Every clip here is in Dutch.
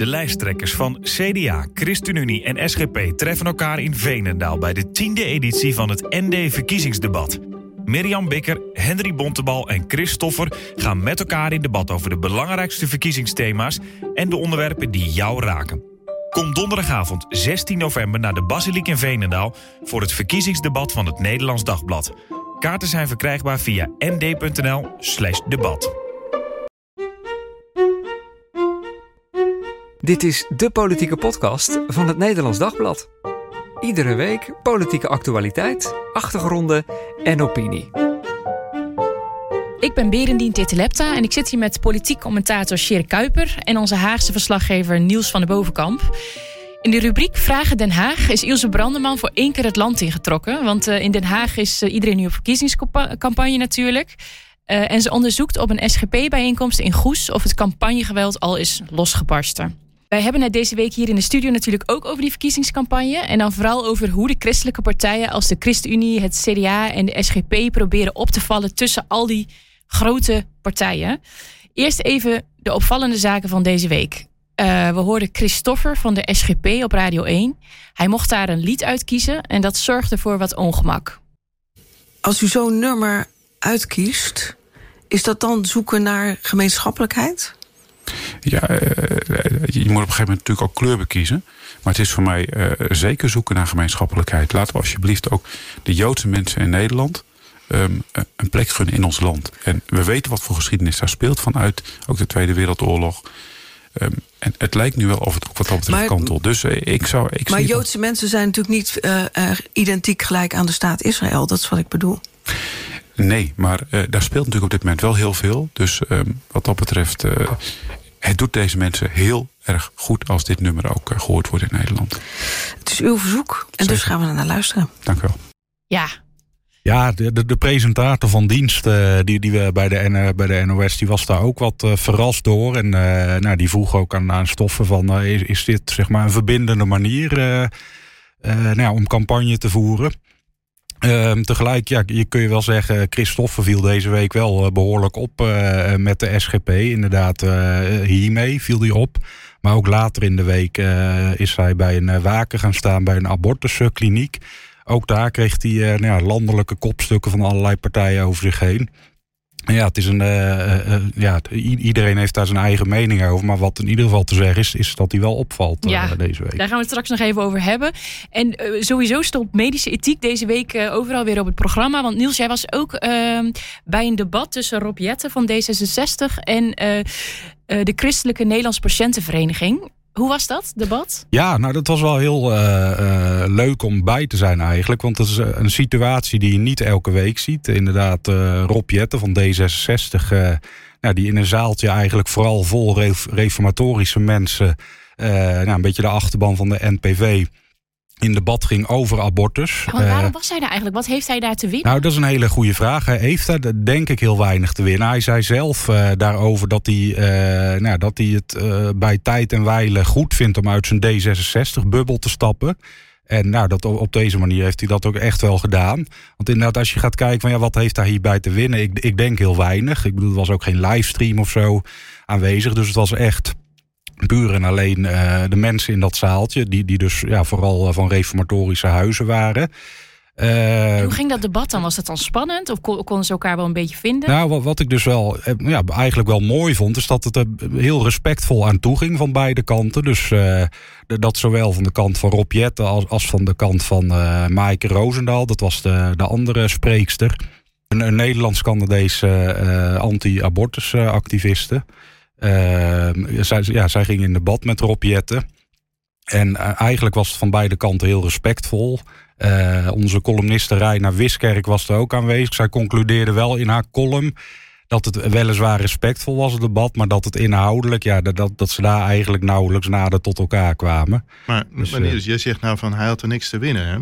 De lijsttrekkers van CDA, ChristenUnie en SGP treffen elkaar in Veenendaal bij de tiende editie van het ND-verkiezingsdebat. Mirjam Bikker, Henry Bontebal en Chris Stoffer gaan met elkaar in debat over de belangrijkste verkiezingsthema's en de onderwerpen die jou raken. Kom donderdagavond 16 november naar de Basiliek in Veenendaal voor het verkiezingsdebat van het Nederlands Dagblad. Kaarten zijn verkrijgbaar via nd.nl/debat. Dit is de politieke podcast van het Nederlands Dagblad. Iedere week politieke actualiteit, achtergronden en opinie. Ik ben Berendien Tetelepta en ik zit hier met politiek commentator Sjerk Kuiper en onze Haagse verslaggever Niels van de Bovenkamp. In de rubriek Vragen Den Haag is Ilse Brandeman voor één keer het land ingetrokken. Want uh, in Den Haag is uh, iedereen nu op verkiezingscampagne natuurlijk. Uh, en ze onderzoekt op een SGP-bijeenkomst in Goes of het campagnegeweld al is losgebarsten. Wij hebben het deze week hier in de studio natuurlijk ook over die verkiezingscampagne. En dan vooral over hoe de christelijke partijen als de ChristenUnie, het CDA en de SGP proberen op te vallen tussen al die grote partijen. Eerst even de opvallende zaken van deze week. Uh, we hoorden Christoffer van de SGP op Radio 1. Hij mocht daar een lied uitkiezen en dat zorgde voor wat ongemak. Als u zo'n nummer uitkiest, is dat dan zoeken naar gemeenschappelijkheid? Ja, uh, je moet op een gegeven moment natuurlijk ook kleur bekiezen. Maar het is voor mij uh, zeker zoeken naar gemeenschappelijkheid. Laten we alsjeblieft ook de Joodse mensen in Nederland um, een plek gunnen in ons land. En we weten wat voor geschiedenis daar speelt vanuit ook de Tweede Wereldoorlog. Um, en het lijkt nu wel of het ook wat dat betreft kantelt. Dus uh, ik zou. Ik maar Joodse dat... mensen zijn natuurlijk niet uh, uh, identiek gelijk aan de staat Israël. Dat is wat ik bedoel. Nee, maar daar speelt natuurlijk op dit moment wel heel veel. Dus um, wat dat betreft, het doet deze mensen heel erg goed als dit nummer ook uh, gehoord wordt in Nederland. Het is uw verzoek en Zeker. dus gaan we er naar luisteren. Dank u wel. Ja, ja, de, de, de, presentator van dienst uh, die, die we bij de, bij de NOS, die was daar ook wat uh, verrast door. En uh, nou, die vroeg ook aan, aan Stoffen van, is, is, dit zeg maar een verbindende manier nou ja, om campagne te voeren? Uh, tegelijk, ja, je kun je wel zeggen, Christoffer viel deze week wel uh, behoorlijk op uh, met de SGP. Inderdaad, hiermee viel hij op. Maar ook later in de week is hij bij een waken gaan staan bij een abortuskliniek. Ook daar kreeg hij nou ja, landelijke kopstukken van allerlei partijen over zich heen. Ja, het is een, uh, uh, ja, iedereen heeft daar zijn eigen mening over. Maar wat in ieder geval te zeggen is, is dat hij wel opvalt uh, ja, deze week. Daar gaan we het straks nog even over hebben. En sowieso stond medische ethiek deze week overal weer op het programma. Want Niels, jij was ook ehm, bij een debat tussen Rob Jette van D66 en de Christelijke Nederlands Patiëntenvereniging. Hoe was dat, debat? Ja, nou dat was wel heel uh, uh, leuk om bij te zijn eigenlijk. Want het is een situatie die je niet elke week ziet. Inderdaad, uh, Rob Jetten van D66, nou, die in een zaaltje eigenlijk vooral vol reformatorische mensen... nou, een beetje de achterban van de NPV in debat ging over abortus. Ja, waarom was hij daar eigenlijk? Wat heeft hij daar te winnen? Nou, dat is een hele goede vraag. Hij heeft daar denk ik heel weinig te winnen. Hij zei zelf uh, daarover dat hij, uh, nou, dat hij het uh, bij tijd en wijle goed vindt om uit zijn D66-bubbel te stappen. En nou, dat, op deze manier heeft hij dat ook echt wel gedaan. Want inderdaad, als je gaat kijken van ja, wat heeft hij hierbij te winnen? Ik, ik denk heel weinig. Ik bedoel, er was ook geen livestream of zo aanwezig. Dus het was echt puur en alleen uh, de mensen in dat zaaltje, die, die dus ja, vooral van reformatorische huizen waren. Uh, hoe ging dat debat dan? Was dat dan spannend? Of konden ze elkaar wel een beetje vinden? Nou, wat, wat ik dus wel ja, eigenlijk wel mooi vond, is dat het er heel respectvol aan toe ging van beide kanten. Dus uh, dat zowel van de kant van Rob Jette als, als van de kant van uh, Maaike Roosendaal, dat was de, de andere spreekster. Een, een Nederlands-Canadese anti-abortusactiviste. Uh, zij, ja, zij ging in debat met Rob Jetten. En uh, eigenlijk was het van beide kanten heel respectvol. Uh, onze columniste Reina Wiskerk was er ook aanwezig. Zij concludeerde wel in haar column dat het weliswaar respectvol was, het debat, maar dat het inhoudelijk, ja, dat, dat ze daar eigenlijk nauwelijks nader tot elkaar kwamen. Maar dus, meneer, dus jij zegt nou van hij had er niks te winnen, hè?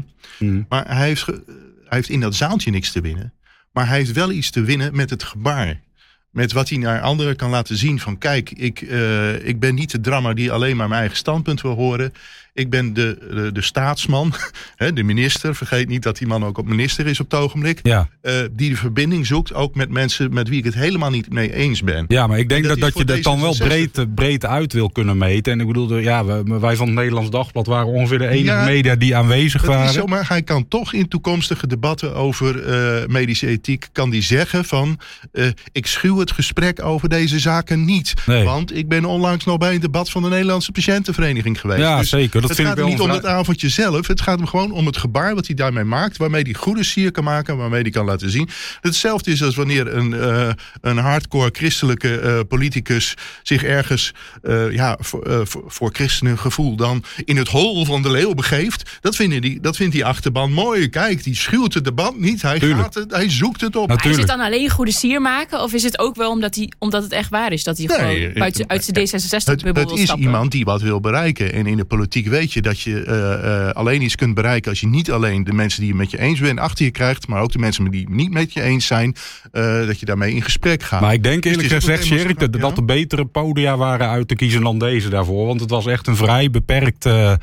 Mm. Maar hij heeft, hij heeft in dat zaaltje niks te winnen. Maar hij heeft wel iets te winnen met het gebaar met wat hij naar anderen kan laten zien van kijk, ik, uh, ik ben niet de drama die alleen maar mijn eigen standpunt wil horen. Ik ben de, de, de staatsman, de minister. Vergeet niet dat die man ook op minister is op het ogenblik. Ja. eh, die de verbinding zoekt, ook met mensen met wie ik het helemaal niet mee eens ben. Ja, maar ik denk En dat, dat je dat dan wel D66. breed, breed uit wil kunnen meten. En ik bedoel, de- ja, wij van het Nederlands Dagblad waren ongeveer de enige Ja, media die aanwezig waren. zo, maar hij kan toch in toekomstige debatten over eh, medische ethiek... kan die zeggen van, eh, ik schuw het gesprek over deze zaken niet. Nee. Want ik ben onlangs nog bij een debat van de Nederlandse Patiëntenvereniging geweest. Ja, Dus zeker. Dat het vind gaat ik hem wel niet om het avondje zelf. Het gaat hem gewoon om het gebaar wat hij daarmee maakt. Waarmee hij goede sier kan maken. Waarmee hij kan laten zien. Hetzelfde is als wanneer een, eh, een hardcore christelijke eh, politicus zich ergens eh, ja, voor, eh, voor, christenen gevoel dan in het hol van de leeuw begeeft. Dat, vinden die, dat vindt die achterban mooi. Kijk, die schuwt het debat niet. Hij, Tuurlijk. gaat het, hij zoekt het op. Maar is het dan alleen goede sier maken? Of is het ook wel omdat, hij, omdat het echt waar is? Dat hij Nee, gewoon buiten, uit zijn Het, D66-bubbel het wil is stappen? iemand die wat wil bereiken. En in de politiek weet je dat je eh, eh, alleen iets kunt bereiken als je niet alleen de mensen die je met je eens bent achter je krijgt, maar ook de mensen die het niet met je eens zijn, eh, dat je daarmee in gesprek gaat. Maar ik denk Dus eerlijk gezegd, Sjerk, dat, dat er betere podia waren uit te kiezen dan deze daarvoor. Want het was echt een vrij beperkte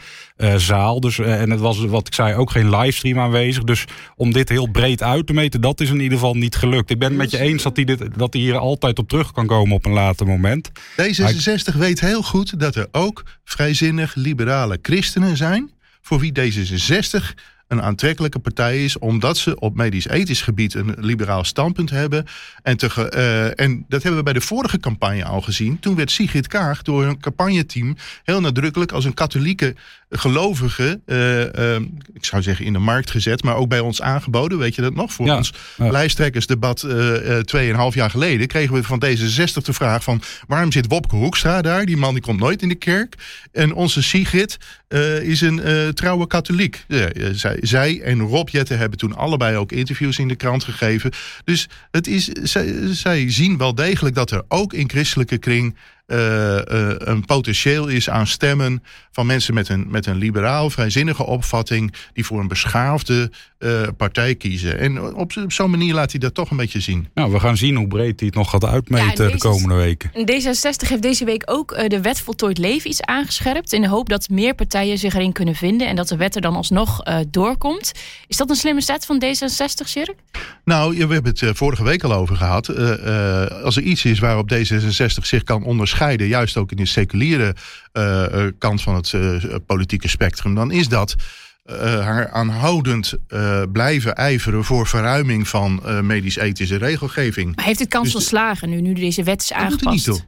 zaal. Dus, en het was, wat ik zei, ook geen livestream aanwezig. Dus om dit heel breed uit te meten, dat is in ieder geval niet gelukt. Ik ben het met je eens dat hij, dit, dat hij hier altijd op terug kan komen op een later moment. D66 weet heel goed dat er ook vrijzinnig liberale christenen zijn. voor wie D66 een aantrekkelijke partij is. omdat ze op medisch-ethisch gebied een liberaal standpunt hebben. En, te eh, en dat hebben we bij de vorige campagne al gezien. Toen werd Sigrid Kaag door een campagneteam heel nadrukkelijk als een katholieke gelovige. eh, eh, ik zou zeggen in de markt gezet, maar ook bij ons aangeboden. Weet je dat nog? Voor Ja, ons ja. lijsttrekkersdebat eh, eh, tweeënhalf jaar geleden kregen we van D66 de vraag van waarom zit Wopke Hoekstra daar? Die man die komt nooit in de kerk. En onze Sigrid eh, is een eh, trouwe katholiek. Zij, zij en Rob Jetten hebben toen allebei ook interviews in de krant gegeven. Dus het is, zij, zij zien wel degelijk dat er ook in christelijke kring een potentieel is aan stemmen van mensen met een, met een liberaal, vrijzinnige opvatting, die voor een beschaafde eh, partij kiezen. En op, op zo'n manier laat hij dat toch een beetje zien. Nou, we gaan zien hoe breed hij het nog gaat uitmeten Ja, de komende weken. D66 heeft deze week ook eh, de wet voltooid leven iets aangescherpt. In de hoop dat meer partijen zich erin kunnen vinden. En dat de wet er dan alsnog eh, doorkomt. Is dat een slimme zet van D66, Sjerk? Nou, we hebben het eh, vorige week al over gehad. Eh, eh, als er iets is waarop D66 zich kan onderscheiden, juist ook in de seculiere eh, eh, kant van het eh, politieke spectrum, dan is dat haar aanhoudend blijven ijveren voor verruiming van medisch-ethische regelgeving. Maar heeft het kans Dus van de- slagen nu, nu deze wet is Dat doet aangepast? niet toe.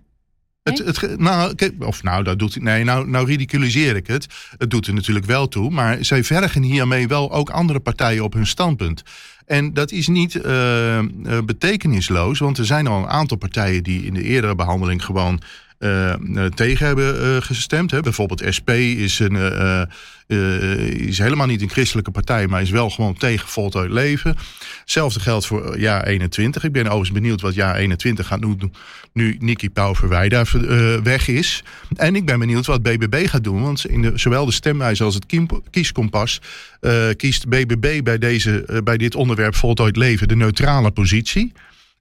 Het, het, nou, of nou, dat doet. Nee, nou, nou ridiculiseer ik het. Het doet er natuurlijk wel toe. Maar zij vergen hiermee wel ook andere partijen op hun standpunt. En dat is niet eh, eh, betekenisloos. Want er zijn al een aantal partijen die in de eerdere behandeling gewoon. Eh, eh, tegen hebben eh, gestemd. Hè. Bijvoorbeeld SP is, een, is helemaal niet een christelijke partij, maar is wel gewoon tegen voltooid leven. Hetzelfde geldt voor jaar 21. Ik ben overigens benieuwd wat jaar 21 gaat doen nu daar eh, weg is. En ik ben benieuwd wat BBB gaat doen. Want in de, zowel de stemwijze als het kieskompas kiest BBB bij, deze, bij dit onderwerp voltooid leven de neutrale positie.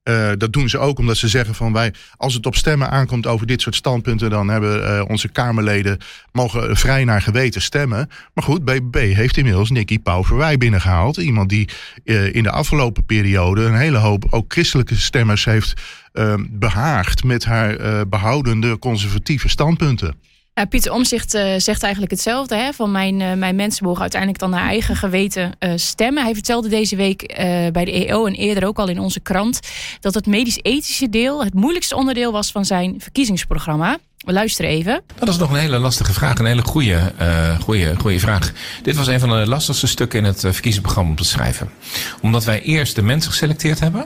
Eh, dat doen ze ook omdat ze zeggen van wij, als het op stemmen aankomt over dit soort standpunten, dan hebben eh, onze Kamerleden mogen vrij naar geweten stemmen. Maar goed, BBB heeft inmiddels Nicky Pauverwij binnengehaald. Iemand die eh, in de afgelopen periode een hele hoop ook christelijke stemmers heeft eh, behaagd met haar eh, behoudende conservatieve standpunten. Ja, Pieter Omzicht zegt eigenlijk hetzelfde. Hè? Van mijn, eh, mijn mensen mogen uiteindelijk dan naar eigen geweten eh, stemmen. Hij vertelde deze week eh, bij de EO en eerder ook al in onze krant... dat het medisch-ethische deel het moeilijkste onderdeel was van zijn verkiezingsprogramma. We luisteren even. Dat is nog een hele lastige vraag. Een hele goede, uh, goede, goede vraag. Dit was een van de lastigste stukken in het uh, verkiezingsprogramma om te schrijven. Omdat wij eerst de mensen geselecteerd hebben.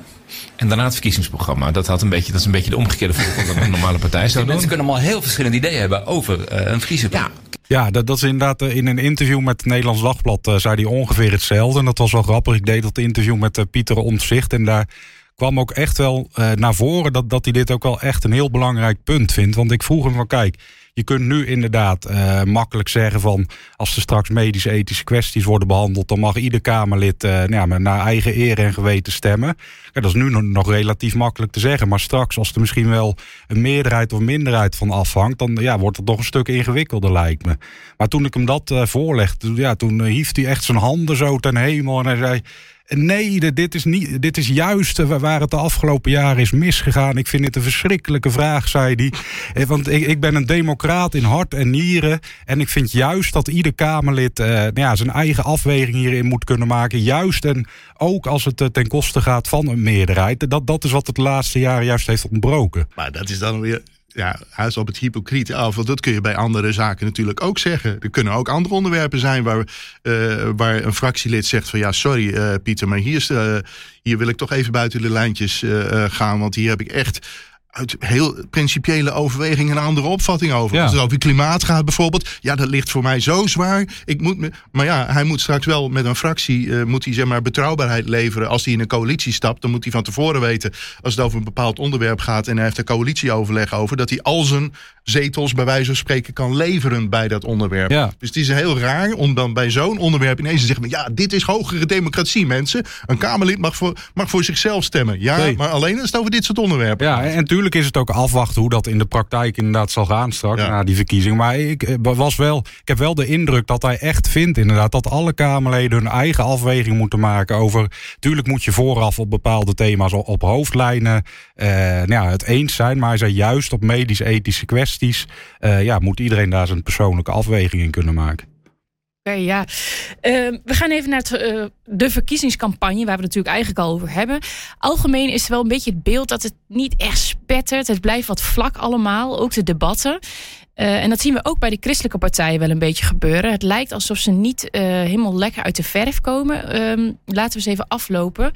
En daarna het verkiezingsprogramma. Dat, had een beetje, dat is een beetje de omgekeerde volgorde wat een normale partij zou doen. Mensen kunnen allemaal heel verschillende ideeën hebben over uh, een verkiezingsprogramma. Ja. Ja, dat, dat is inderdaad in een interview met het Nederlands Dagblad uh, zei hij ongeveer hetzelfde. En dat was wel grappig. Ik deed dat interview met uh, Pieter Omtzigt en daar kwam ook echt wel eh, naar voren dat, dat hij dit ook wel echt een heel belangrijk punt vindt. Want ik vroeg hem van kijk, je kunt nu inderdaad eh, makkelijk zeggen van als er straks medische ethische kwesties worden behandeld, dan mag ieder Kamerlid uh, nou ja, naar eigen eer en geweten stemmen. Dat is nu nog, nog, relatief makkelijk te zeggen. Maar straks, als er misschien wel een meerderheid of minderheid van afhangt, dan ja, wordt het nog een stuk ingewikkelder, lijkt me. Maar toen ik hem dat uh, voorlegde, ja, toen hief hij echt zijn handen zo ten hemel en hij zei. Nee, dit is, niet, dit is juist waar het de afgelopen jaren is misgegaan. Ik vind het een verschrikkelijke vraag, zei hij. Eh, want ik, ik ben een democraat in hart en nieren. En ik vind juist dat ieder Kamerlid eh, nou ja, zijn eigen afweging hierin moet kunnen maken. Juist en ook als het eh, ten koste gaat van een meerderheid. Dat, dat is wat het laatste jaren juist heeft ontbroken. Maar dat is dan weer ja, hij op het hypocriet af. Want dat kun je bij andere zaken natuurlijk ook zeggen. Er kunnen ook andere onderwerpen zijn waar, uh, waar een fractielid zegt van ja, sorry uh, Pieter, maar hier, is, uh, hier wil ik toch even buiten de lijntjes gaan. Want hier heb ik echt uit heel principiële overwegingen een andere opvatting over. Ja. Als het over klimaat gaat bijvoorbeeld. Ja, dat ligt voor mij zo zwaar. Ik moet me, maar ja, hij moet straks wel met een fractie... Uh, moet hij zeg maar betrouwbaarheid leveren. Als hij in een coalitie stapt, dan moet hij van tevoren weten... als het over een bepaald onderwerp gaat... en hij heeft een coalitieoverleg over... dat hij al zijn zetels bij wijze van spreken kan leveren bij dat onderwerp. Ja. Dus het is heel raar om dan bij zo'n onderwerp ineens te zeggen... ja, dit is hogere democratie, mensen. Een Kamerlid mag voor, mag voor zichzelf stemmen. Ja, nee. maar alleen als het over dit soort onderwerpen Ja, en natuurlijk is het ook afwachten hoe dat in de praktijk inderdaad zal gaan straks... Ja. na die verkiezing. Maar ik, was wel, ik heb wel de indruk dat hij echt vindt inderdaad... dat alle Kamerleden hun eigen afweging moeten maken over... tuurlijk moet je vooraf op bepaalde thema's op hoofdlijnen uh, nou ja, het eens zijn... maar hij zei juist op medisch-ethische kwesties uh, ja, moet iedereen daar zijn persoonlijke afweging in kunnen maken. Ja. Uh, we gaan even naar het, uh, de verkiezingscampagne, waar we het natuurlijk eigenlijk al over hebben. Algemeen is er wel een beetje het beeld dat het niet echt spettert. Het blijft wat vlak allemaal, ook de debatten. Uh, en dat zien we ook bij de christelijke partijen wel een beetje gebeuren. Het lijkt alsof ze niet helemaal lekker uit de verf komen. Ehm, laten we eens even aflopen.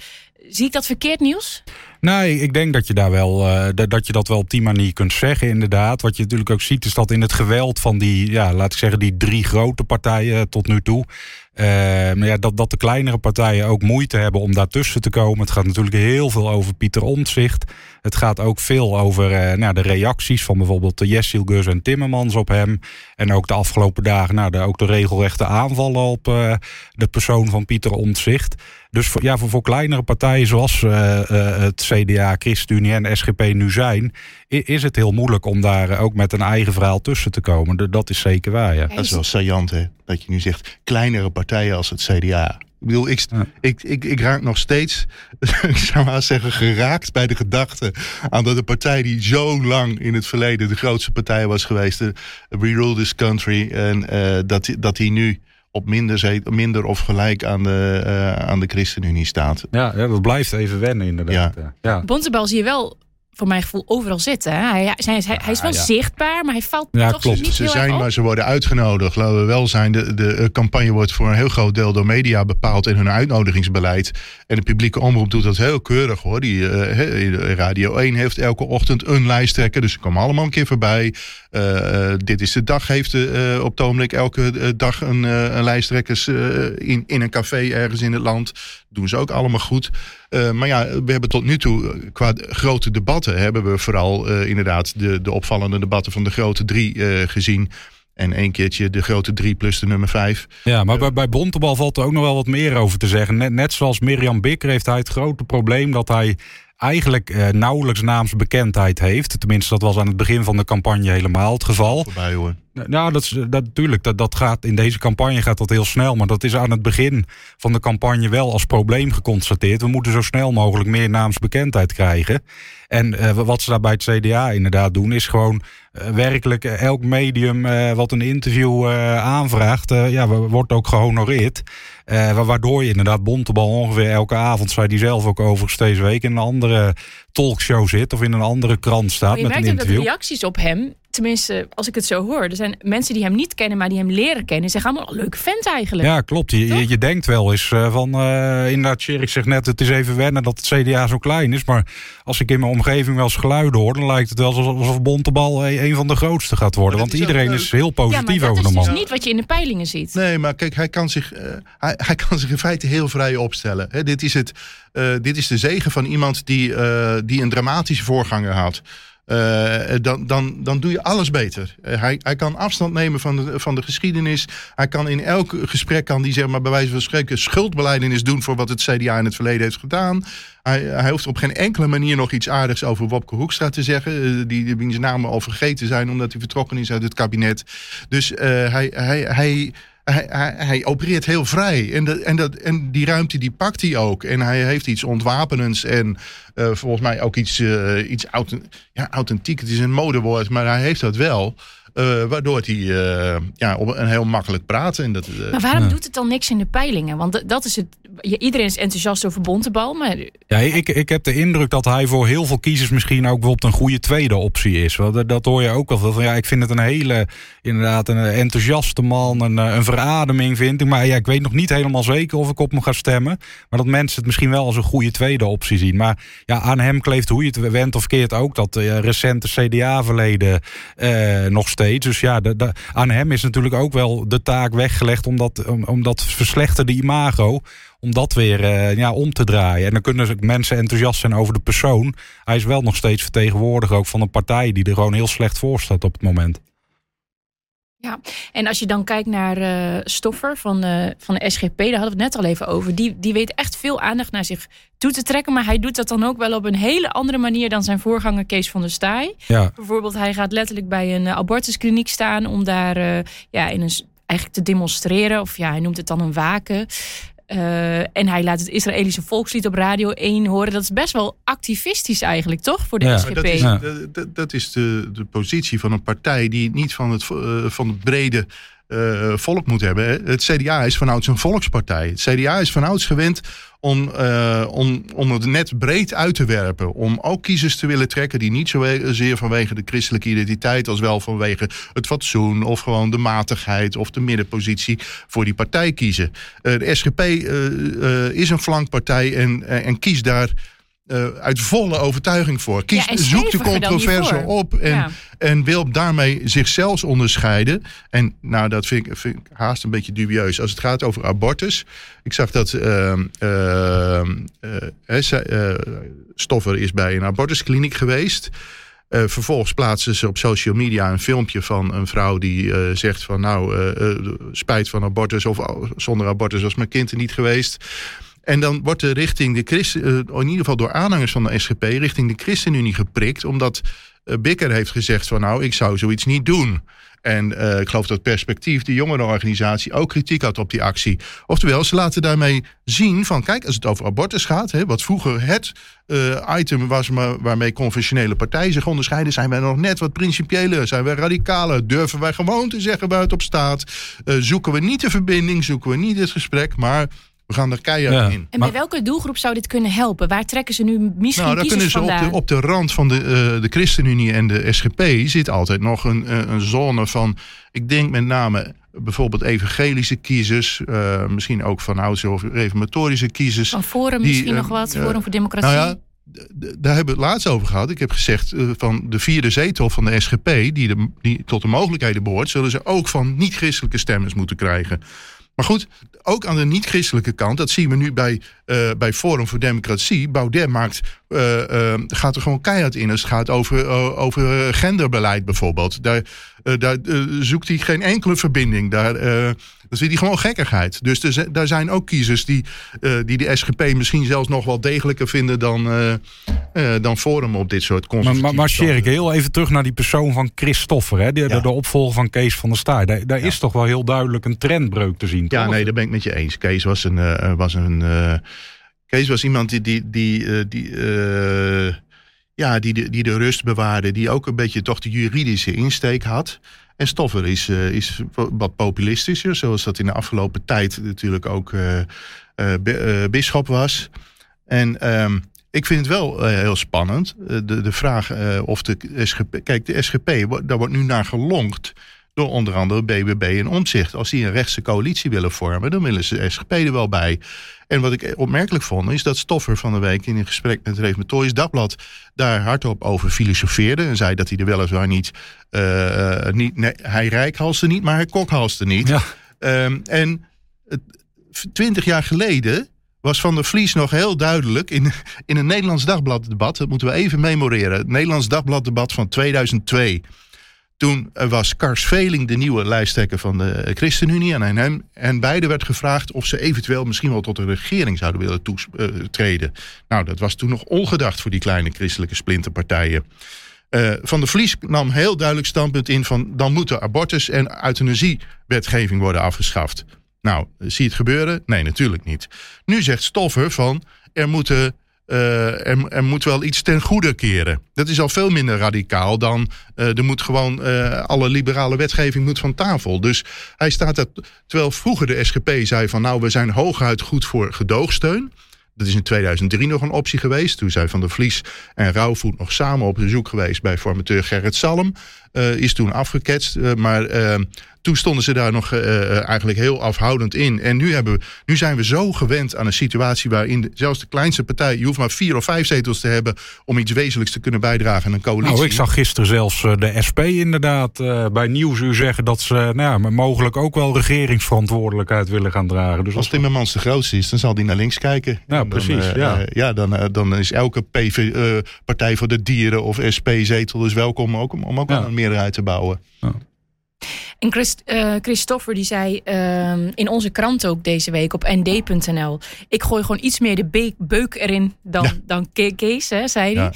Zie ik dat verkeerd nieuws? Nee, ik denk dat je daar wel uh, dat je dat wel op die manier kunt zeggen, inderdaad. Wat je natuurlijk ook ziet, is dat in het geweld van die, ja, laat ik zeggen, die drie grote partijen tot nu toe. Maar ja, dat, dat de kleinere partijen ook moeite hebben om daartussen te komen. Het gaat natuurlijk heel veel over Pieter Omtzigt. Het gaat ook veel over uh, nou, de reacties van bijvoorbeeld Jessil Gus en Timmermans op hem. En ook de afgelopen dagen nou, ook de regelrechte aanvallen op de persoon van Pieter Omtzigt. Dus ja, voor, voor kleinere partijen zoals het CDA, ChristenUnie en SGP nu zijn... is het heel moeilijk om daar ook met een eigen verhaal tussen te komen. Dat is zeker waar, ja. Dat is wel saillant, hè? Dat je nu zegt, kleinere partijen als het CDA. Ik bedoel, ik, ik, ik, ik raak nog steeds, ik zou maar zeggen, geraakt bij de gedachte aan dat de partij die zo lang in het verleden de grootste partij was geweest, de We Rule This Country, en uh, dat, dat die nu op minder, minder of gelijk aan de, uh, aan de ChristenUnie staat. Ja, ja, dat blijft even wennen inderdaad. Ja. Ja. Bontebal zie je wel voor mijn gevoel overal zitten. Hè? Hij, hij, hij, hij, is wel ja. zichtbaar, maar hij valt ja, toch klopt. niet Ze heel zijn, erg maar op. ze worden uitgenodigd. Laten we wel zijn, de, de campagne wordt voor een heel groot deel door media bepaald in hun uitnodigingsbeleid. En de publieke omroep doet dat heel keurig hoor. Die, uh, Radio 1 heeft elke ochtend een lijsttrekker, dus ze komen allemaal een keer voorbij. Uh, dit is de dag heeft uh, op het ogenblik elke dag een, uh, een lijsttrekkers in, in een café ergens in het land. Doen ze ook allemaal goed. maar ja, we hebben tot nu toe qua grote debatten hebben we vooral inderdaad de, de opvallende debatten van de grote drie gezien. En één keertje de grote drie plus de nummer vijf. Ja, maar bij, bij Bontebal valt er ook nog wel wat meer over te zeggen. Net, net zoals Mirjam Bikker heeft hij het grote probleem dat hij eigenlijk uh, nauwelijks naamsbekendheid heeft. Tenminste, dat was aan het begin van de campagne helemaal het geval. Voorbij hoor. Nou, dat, is, dat natuurlijk. Dat, dat gaat, in deze campagne gaat dat heel snel. Maar dat is aan het begin van de campagne wel als probleem geconstateerd. We moeten zo snel mogelijk meer naamsbekendheid krijgen. En uh, wat ze daar bij het CDA inderdaad doen, is gewoon uh, werkelijk elk medium wat een interview aanvraagt, ja, wordt ook gehonoreerd. Waardoor je inderdaad Bontebal ongeveer elke avond, zei die zelf ook overigens deze week, in een andere talkshow zit of in een andere krant staat Maar je met een merkt interview. dat de reacties op hem tenminste, als ik het zo hoor, er zijn mensen die hem niet kennen, maar die hem leren kennen. Zeggen allemaal een leuke vent eigenlijk. Ja, klopt. Je, je, je denkt wel eens eh, van, eh inderdaad, Sjerik zegt net, het is even wennen dat het CDA zo klein is. Maar als ik in mijn omgeving wel eens geluiden hoor, dan lijkt het wel alsof, Bontebal een, een van de grootste gaat worden. Want dat is iedereen is heel ja, maar positief dat over is de dus man. niet wat je in de peilingen ziet. Nee, maar kijk, hij kan zich, eh, hij, hij kan zich in feite heel vrij opstellen. Hè, dit, is het, eh, dit is de zegen van iemand die, eh, die een dramatische voorganger had. Eh, dan, dan, dan doe je alles beter. Eh, hij, hij kan afstand nemen van de, van de geschiedenis. Hij kan in elk gesprek kan die zeg maar bij wijze van spreken schuldbeleidenis doen voor wat het CDA in het verleden heeft gedaan. Hij, hij hoeft op geen enkele manier nog iets aardigs over Wopke Hoekstra te zeggen. eh, die, wiens namen al vergeten zijn omdat hij vertrokken is uit het kabinet. Dus hij, hij, hij, hij, hij, opereert heel vrij. En, en, dat, en die ruimte die pakt hij ook. En hij heeft iets ontwapenends en eh, volgens mij ook iets, eh, iets ja, authentiek. Het is een modewoord, maar hij heeft dat wel. Eh, waardoor hij eh, ja, op een heel makkelijk praten. En dat, eh, Maar waarom doet het dan niks in de peilingen? Want dat is het. ja, iedereen is enthousiast over Bontebal, maar Ja, ik, ik heb de indruk dat hij voor heel veel kiezers misschien ook bijvoorbeeld een goede tweede optie is. Want dat, dat hoor je ook wel veel van. Ja, ik vind het een hele, inderdaad, een enthousiaste man, een, een verademing vind ik. Maar ja, ik weet nog niet helemaal zeker of ik op hem ga stemmen. Maar dat mensen het misschien wel als een goede tweede optie zien. Maar ja, aan hem kleeft hoe je het went of keert ook dat eh, recente CDA-verleden eh, nog steeds. Dus ja, aan hem is natuurlijk ook wel de taak weggelegd om dat, om, om dat verslechterde imago om dat weer eh, ja, om te draaien. En dan kunnen mensen enthousiast zijn over de persoon. Hij is wel nog steeds vertegenwoordiger ook van een partij die er gewoon heel slecht voor staat op het moment. Ja, en als je dan kijkt naar eh, Stoffer van, de van de SGP, daar hadden we het net al even over. Die, die weet echt veel aandacht naar zich toe te trekken. Maar hij doet dat dan ook wel op een hele andere manier dan zijn voorganger Kees van der Staaij. Ja, Bijvoorbeeld, hij gaat letterlijk bij een eh, abortuskliniek staan om daar eh, ja, in een, eigenlijk te demonstreren. Of ja, hij noemt het dan een waken. Eh, en hij laat het Israëlische volkslied op Radio 1 horen. Dat is best wel activistisch eigenlijk, toch? Voor de Ja. SGP. Dat is, de- dat is de, de positie van een partij die niet van het, eh, van het brede eh, volk moet hebben. Het CDA is vanouds een volkspartij. Het CDA is vanouds gewend om, eh, om, om het net breed uit te werpen. Om ook kiezers te willen trekken die niet zozeer vanwege de christelijke identiteit... als wel vanwege het fatsoen of gewoon de matigheid of de middenpositie voor die partij kiezen. Eh, de SGP is een flankpartij en, en kiest daar eh, uit volle overtuiging voor. Kies, Ja, zoek de controverse op en, Ja. en wil daarmee zichzelf onderscheiden. En nou, dat vind ik, vind ik haast een beetje dubieus. Als het gaat over abortus. Ik zag dat eh, Stoffer is bij een abortuskliniek geweest. Vervolgens plaatsen ze op social media een filmpje van een vrouw die zegt van nou, spijt van abortus of oh, zonder abortus was mijn kind er niet geweest. En dan wordt er richting de Christen, eh, in ieder geval door aanhangers van de SGP, richting de ChristenUnie geprikt. Omdat eh, Bikker heeft gezegd van nou, ik zou zoiets niet doen. En eh, ik geloof dat Perspectief, de jongerenorganisatie, ook kritiek had op die actie. Oftewel, ze laten daarmee zien van, kijk, als het over abortus gaat, hè, wat vroeger het item was waarmee conventionele partijen zich onderscheiden, zijn wij nog net wat principiëler, zijn wij radicaler, durven wij gewoon te zeggen waar het op staat, zoeken we niet de verbinding, zoeken we niet het gesprek, maar we gaan er keihard Ja. in. En Maar- bij welke doelgroep zou dit kunnen helpen? Waar trekken ze nu misschien Nou, kiezers kunnen ze op de, op de rand van de, eh, de ChristenUnie en de SGP zit altijd nog een, eh, een zone van, ik denk met name bijvoorbeeld evangelische kiezers, eh, misschien ook van oudse of reformatorische kiezers. Van Forum die, misschien nog wat? Forum voor Democratie? Nou ja, daar hebben we het laatst over gehad. Ik heb gezegd van de vierde zetel van de SGP, die, de, die tot de mogelijkheden behoort, zullen ze ook van niet-christelijke stemmers moeten krijgen. Maar goed, ook aan de niet-christelijke kant, dat zien we nu bij, eh, bij Forum voor Democratie. Baudet maakt, eh, eh, gaat er gewoon keihard in als het gaat over, over genderbeleid bijvoorbeeld. Daar, daar eh, zoekt hij geen enkele verbinding. Daar, eh, dat vindt hij gewoon gekkigheid. Dus er, daar zijn ook kiezers die, eh, die de SGP misschien zelfs nog wel degelijker vinden dan, eh, eh, dan Forum op dit soort maar, conservatieve maar, maar Sjerik, standpunten. heel even terug naar die persoon van Christoffer. Hè? De, de, Ja. de opvolger van Kees van der Staaij. Daar, daar Ja. is toch wel heel duidelijk een trendbreuk te zien. Ja, toch? nee, daar ben ik met je eens. Kees was een. eh, was een eh, Kees was iemand die. die, die, eh, die eh, ja, die, de- die de rust bewaarde. Die ook een beetje toch de juridische insteek had. En Stoffer is, eh, is wat populistischer. Zoals dat in de afgelopen tijd natuurlijk ook eh eh, eh, bisschop was. En ehm, ik vind het wel heel spannend. de, de vraag of de SGP. Kijk, de SGP, daar wordt nu naar gelonkt. Door onder andere BBB en Omzicht. Als die een rechtse coalitie willen vormen, dan willen ze de SGP er wel bij. En wat ik opmerkelijk vond, is dat Stoffer van de week in een gesprek met het Reformatorisch Dagblad daar hardop over filosofeerde. En zei dat hij er weliswaar niet. eh, niet nee, hij rijkhalste niet, maar hij kokhalste niet. Ja. Ehm, en twintig jaar geleden was Van der Vlies nog heel duidelijk in, in een Nederlands Dagbladdebat. Dat moeten we even memoreren. Het Nederlands Dagbladdebat van 2002. Toen eh, was Kars Veling de nieuwe lijsttrekker van de ChristenUnie. En aan hem en beiden werd gevraagd of ze eventueel misschien wel tot een regering zouden willen toetreden. Nou, dat was toen nog ongedacht voor die kleine christelijke splinterpartijen. Eh, van der Vlies nam heel duidelijk standpunt in van dan moeten abortus en euthanasiewetgeving worden afgeschaft. Nou, zie je het gebeuren? Nee, natuurlijk niet. Nu zegt Stoffer van er, moeten, eh, er, moet wel iets ten goede keren. Dat is al veel minder radicaal dan eh, er moet gewoon eh, alle liberale wetgeving moet van tafel. Dus hij staat er, terwijl vroeger de SGP zei van nou we zijn hooguit goed voor gedoogsteun. Dat is in 2003 nog een optie geweest. Toen zijn Van der Vlies en Rauwvoet nog samen op bezoek geweest bij formateur Gerrit Salm. Is toen afgeketst. maar toen stonden ze daar nog eh, eigenlijk heel afhoudend in. En nu, hebben we, nu zijn we zo gewend aan een situatie waarin de- zelfs de kleinste partij... je hoeft maar vier of vijf zetels te hebben om iets wezenlijks te kunnen bijdragen aan een coalitie. Nou, ik zag gisteren zelfs eh, de SP inderdaad eh, bij Nieuwsuur zeggen dat ze nou ja, maar mogelijk ook wel regeringsverantwoordelijkheid willen gaan dragen. Dus Als Timmermans de grootste is, dan zal die naar links kijken. Ja, En dan, precies, eh, ja. eh, ja, dan, eh, dan is elke PV, eh, Partij voor de Dieren of SP-zetel dus welkom ook, om, om ook Ja. een meerderheid te bouwen. En Christ, eh, Christopher die zei ehm, in onze krant ook deze week op nd.nl... ik gooi gewoon iets meer de be- beuk erin dan, Ja. dan Ke- Kees, hè, zei hij. Ja.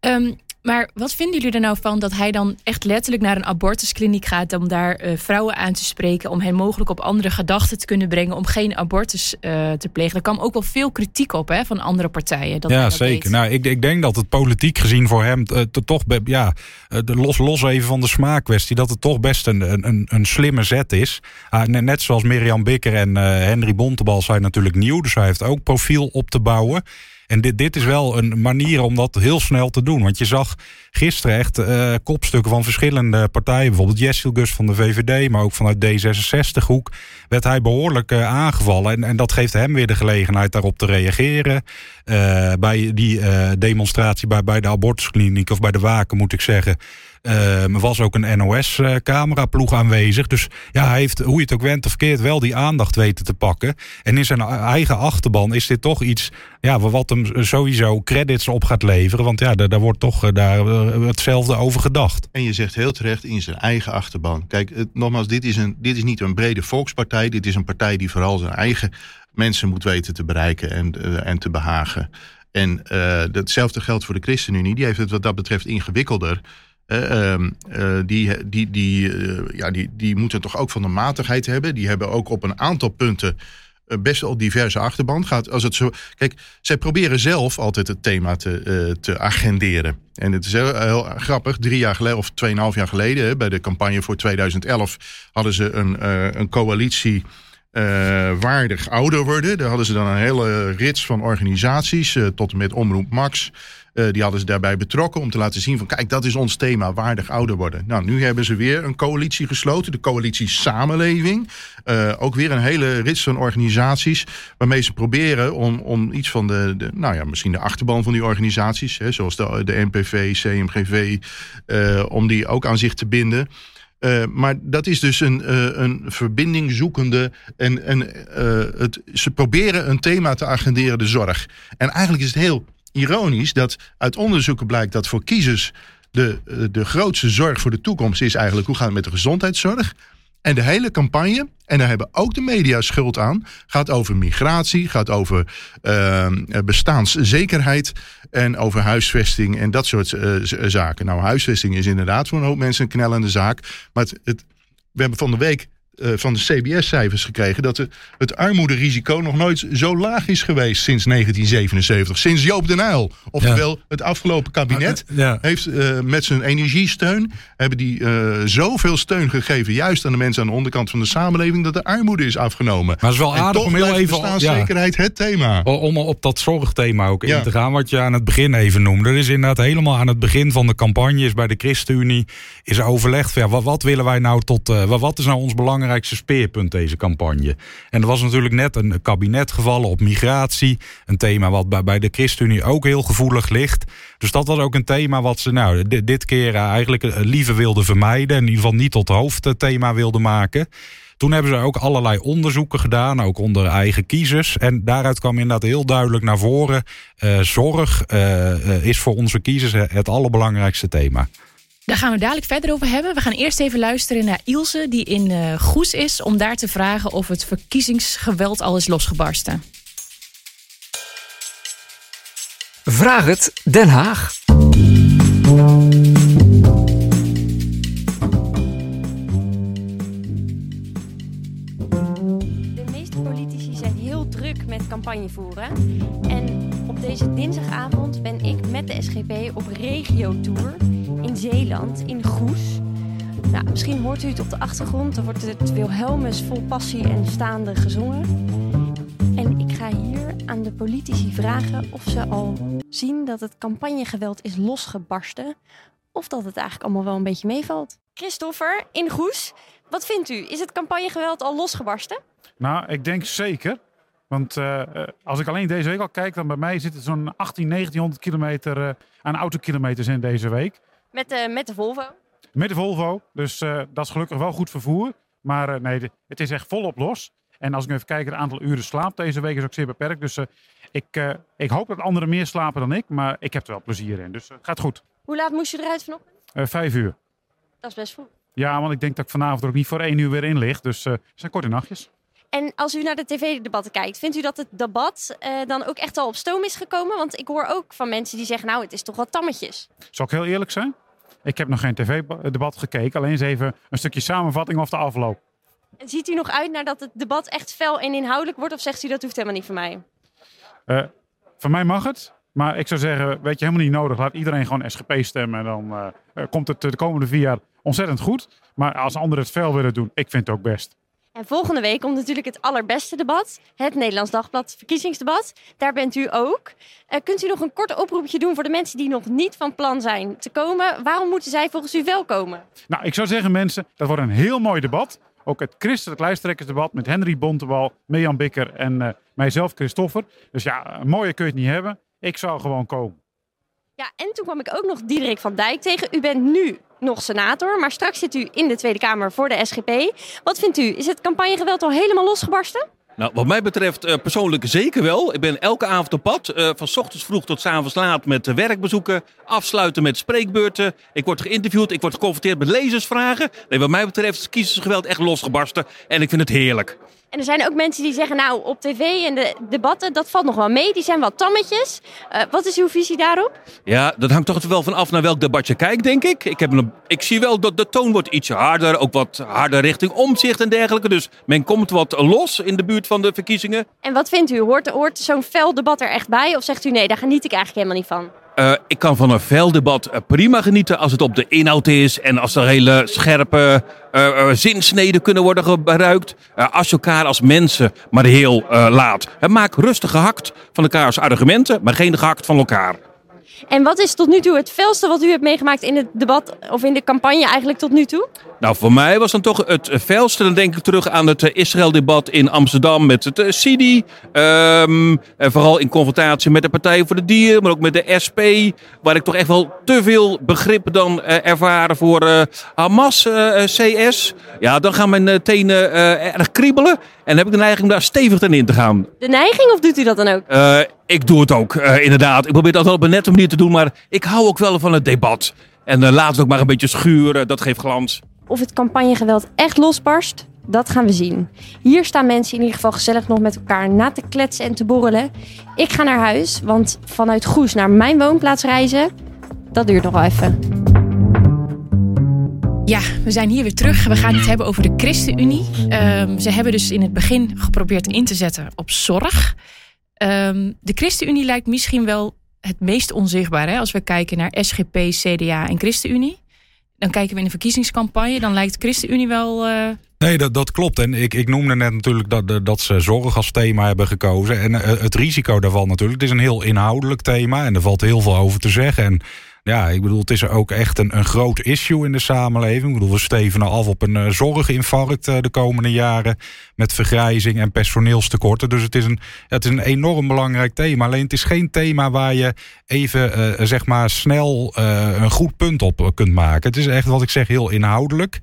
Ehm, maar wat vinden jullie er nou van dat hij dan echt letterlijk naar een abortuskliniek gaat... om daar eh, vrouwen aan te spreken, om hen mogelijk op andere gedachten te kunnen brengen... om geen abortus eh, te plegen. Er kwam ook wel veel kritiek op hè, van andere partijen. Dat ja, dat zeker. deed. Nou, ik, ik denk dat het politiek gezien voor hem eh, te- toch, ja, de- los, los even van de smaakkwestie, dat het toch best een, een- een, een slimme zet is. Ah, ne- net zoals Mirjam Bikker en Henry Bontebal zijn natuurlijk nieuw, dus hij heeft ook profiel op te bouwen. En dit, dit is wel een manier om dat heel snel te doen. Want je zag gisteren echt eh, kopstukken van verschillende partijen. Bijvoorbeeld Jessil Gus van de VVD, maar ook vanuit D66-hoek. werd hij behoorlijk eh, aangevallen. En, en dat geeft hem weer de gelegenheid daarop te reageren. Eh, bij die demonstratie bij, bij de abortuskliniek, of bij de Waken moet ik zeggen. eh, was ook een NOS-cameraploeg aanwezig. Dus ja, hij heeft, hoe je het ook went of verkeerd, wel die aandacht weten te pakken. En in zijn eigen achterban is dit toch iets ja, wat hem sowieso credits op gaat leveren. Want ja, daar, daar wordt toch daar, hetzelfde over gedacht. En je zegt heel terecht in zijn eigen achterban. Kijk, nogmaals, dit is, een, dit is niet een brede volkspartij. Dit is een partij die vooral zijn eigen mensen moet weten te bereiken en, eh, en te behagen. En eh, hetzelfde geldt voor de ChristenUnie. Die heeft het wat dat betreft ingewikkelder. Eh, ehm, eh, die, die, die, eh, ja, die, die moeten toch ook van de matigheid hebben. Die hebben ook op een aantal punten eh, best wel diverse achterban. Gaat, als het zo, kijk, zij proberen zelf altijd het thema te, eh, te agenderen. En het is heel, heel grappig. Drie jaar geleden, of tweeënhalf jaar geleden, bij de campagne voor 2011, hadden ze een, eh, een coalitie. eh, waardig ouder worden. Daar hadden ze dan een hele rits van organisaties, eh, tot en met Omroep Max. Eh, die hadden ze daarbij betrokken om te laten zien van kijk, dat is ons thema, waardig ouder worden. Nou, nu hebben ze weer een coalitie gesloten, de coalitie Samenleving. Eh, ook weer een hele rits van organisaties waarmee ze proberen om, om iets van de, de, nou ja, misschien de achterban van die organisaties, hè, zoals de, de NPV, CMGV, eh, om die ook aan zich te binden. Maar dat is dus een, een verbinding zoekende. En, en het, ze proberen een thema te agenderen, de zorg. En eigenlijk is het heel ironisch dat uit onderzoeken blijkt dat voor kiezers de, de grootste zorg voor de toekomst is eigenlijk hoe gaat het met de gezondheidszorg. En de hele campagne, en daar hebben ook de media schuld aan, gaat over migratie, gaat over uh, bestaanszekerheid en over huisvesting en dat soort uh, zaken. Nou, huisvesting is inderdaad voor een hoop mensen een knellende zaak. Maar het, we hebben van de week eh, van de CBS-cijfers gekregen dat de, het armoederisico nog nooit zo laag is geweest sinds 1977. Sinds Joop den Uyl. Oftewel, het afgelopen kabinet Maar, eh, ja. heeft eh, met zijn energiesteun... hebben die zoveel steun gegeven, juist aan de mensen aan de onderkant van de samenleving... dat de armoede is afgenomen. Maar het is wel aardig om heel even... bestaanszekerheid het thema. Om op dat zorgthema ook Ja. in te gaan, wat je aan het begin even noemde. Er is inderdaad helemaal aan het begin van de campagne, is bij de ChristenUnie, is er overlegd van ja, wat, wat willen wij nou tot, wat, is nou ons belangrijkste speerpunt deze campagne? En er was natuurlijk net een kabinet gevallen op migratie, een thema wat bij, de ChristenUnie ook heel gevoelig ligt. Dus dat was ook een thema wat ze nou dit, keer eh, eigenlijk eh, liever wilden vermijden, in ieder geval niet tot hoofdthema wilden maken. Toen hebben ze ook allerlei onderzoeken gedaan, ook onder eigen kiezers. En daaruit kwam inderdaad heel duidelijk naar voren: eh, zorg eh, eh, is voor onze kiezers het allerbelangrijkste thema. Daar gaan we dadelijk verder over hebben. We gaan eerst even luisteren naar Ilse, die in eh, Goes is, om daar te vragen of het verkiezingsgeweld al is losgebarsten. Vraag het Den Haag. De meeste politici zijn heel druk met campagne voeren. En deze dinsdagavond ben ik met de SGP op regio-tour in Zeeland, in Goes. Nou, misschien hoort u het op de achtergrond. Er wordt het Wilhelmus vol passie en staande gezongen. En ik ga hier aan de politici vragen of ze al zien dat het campagnegeweld is losgebarsten. Of dat het eigenlijk allemaal wel een beetje meevalt. Christopher, in Goes, wat vindt u? Is het campagnegeweld al losgebarsten? Nou, ik denk zeker. Want eh, eh, als ik alleen deze week al kijk, dan bij mij zit het zo'n 18, 1900 kilometer eh, aan autokilometers in deze week. Met de, met de Volvo? Met de Volvo. Dus dat is gelukkig wel goed vervoer. Maar nee, het is echt volop los. En als ik nu even kijk, het aantal uren slaap deze week is ook zeer beperkt. Dus ik, ik hoop dat anderen meer slapen dan ik. Maar ik heb er wel plezier in. Dus het gaat goed. Hoe laat moest je eruit vanochtend? Vijf uur. Dat is best vroeg. Ja, want ik denk dat ik vanavond er ook niet voor één uur weer in lig. Dus het zijn korte nachtjes. En als u naar de tv-debatten kijkt, vindt u dat het debat eh, dan ook echt al op stoom is gekomen? Want ik hoor ook van mensen die zeggen, nou, het is toch wat tammetjes. Zal ik heel eerlijk zijn? Ik heb nog geen tv-debat gekeken. Alleen eens even een stukje samenvatting of de afloop. En ziet u nog uit naar dat het debat echt fel en inhoudelijk wordt? Of zegt u dat hoeft helemaal niet voor mij? Eh van mij mag het. Maar ik zou zeggen, weet je, helemaal niet nodig. Laat iedereen gewoon SGP stemmen. En dan eh, komt het de komende vier jaar ontzettend goed. Maar als anderen het fel willen doen, ik vind het ook best. En volgende week komt natuurlijk het allerbeste debat. Het Nederlands Dagblad verkiezingsdebat. Daar bent u ook. Eh, kunt u nog een kort oproepje doen voor de mensen die nog niet van plan zijn te komen? Waarom moeten zij volgens u wel komen? Nou, ik zou zeggen mensen, dat wordt een heel mooi debat. Ook het christelijk lijsttrekkersdebat met Henry Bontebal, Mirjam Bikker en eh, mijzelf, Christoffer. Dus ja, een mooie kun je het niet hebben. Ik zou gewoon komen. Ja, en toen kwam ik ook nog Diederik van Dijk tegen. U bent nu nog senator, maar straks zit u in de Tweede Kamer voor de SGP. Wat vindt u? Is het campagnegeweld al helemaal losgebarsten? Nou, wat mij betreft eh, persoonlijk zeker wel. Ik ben elke avond op pad, eh, van ochtends vroeg tot avonds laat met eh, werkbezoeken, afsluiten met spreekbeurten. Ik word geïnterviewd, ik word geconfronteerd met lezersvragen. Nee, wat mij betreft is kiezersgeweld echt losgebarsten en ik vind het heerlijk. En er zijn ook mensen die zeggen, nou, op tv en de debatten, dat valt nog wel mee. Die zijn wel tammetjes. Eh, wat is uw visie daarop? Ja, dat hangt toch wel van af naar welk debat je kijkt, denk ik. Ik, heb een, ik zie wel dat de toon wordt iets harder, ook wat harder richting omzicht en dergelijke. Dus men komt wat los in de buurt van de verkiezingen. En wat vindt u? Hoort, hoort zo'n fel debat er echt bij? Of zegt u, nee, daar geniet ik eigenlijk helemaal niet van? Eh, ik kan van een fel debat eh, prima genieten als het op de inhoud is en als er hele scherpe eh, zinsneden kunnen worden gebruikt. Als je elkaar als mensen maar heel laat. Maak rustig gehakt van elkaars argumenten, maar geen gehakt van elkaar. En wat is tot nu toe het felste wat u hebt meegemaakt in het debat of in de campagne eigenlijk tot nu toe? Nou, voor mij was dan toch het felste. Dan denk ik terug aan het eh, Israël-debat in Amsterdam met het eh, Sidi. Ehm, en vooral in confrontatie met de Partij voor de Dieren, maar ook met de SP. Waar ik toch echt wel te veel begrip dan eh, ervaren voor Hamas, eh, CS. Ja, dan gaan mijn tenen erg kriebelen. En dan heb ik de neiging om daar stevig in te gaan. De neiging of doet u dat dan ook? Ik doe het ook, eh, inderdaad. Ik probeer dat wel op een nette manier te doen, maar ik hou ook wel van het debat. En eh, laat het ook maar een beetje schuren, dat geeft glans. Of het campagnegeweld echt losbarst, dat gaan we zien. Hier staan mensen in ieder geval gezellig nog met elkaar na te kletsen en te borrelen. Ik ga naar huis, want vanuit Goes naar mijn woonplaats reizen, dat duurt nog wel even. Ja, we zijn hier weer terug. We gaan het hebben over de ChristenUnie. Ehm, ze hebben dus in het begin geprobeerd in te zetten op zorg. Ehm, de ChristenUnie lijkt misschien wel het meest onzichtbaar. Hè? Als we kijken naar SGP, CDA en ChristenUnie. Dan kijken we in de verkiezingscampagne. Dan lijkt ChristenUnie wel... eh, Nee, dat, dat klopt. En ik, ik noemde net natuurlijk dat, dat ze zorg als thema hebben gekozen. En eh, het risico daarvan natuurlijk. Het is een heel inhoudelijk thema en er valt heel veel over te zeggen. En ja, ik bedoel, het is ook echt een, een groot issue in de samenleving. Ik bedoel, we stevenen af op een eh, zorginfarct eh, de komende jaren. Met vergrijzing en personeelstekorten. Dus het is, een, het is een enorm belangrijk thema. Alleen het is geen thema waar je even, eh, zeg maar, snel een goed punt op kunt maken. Het is echt, wat ik zeg, heel inhoudelijk.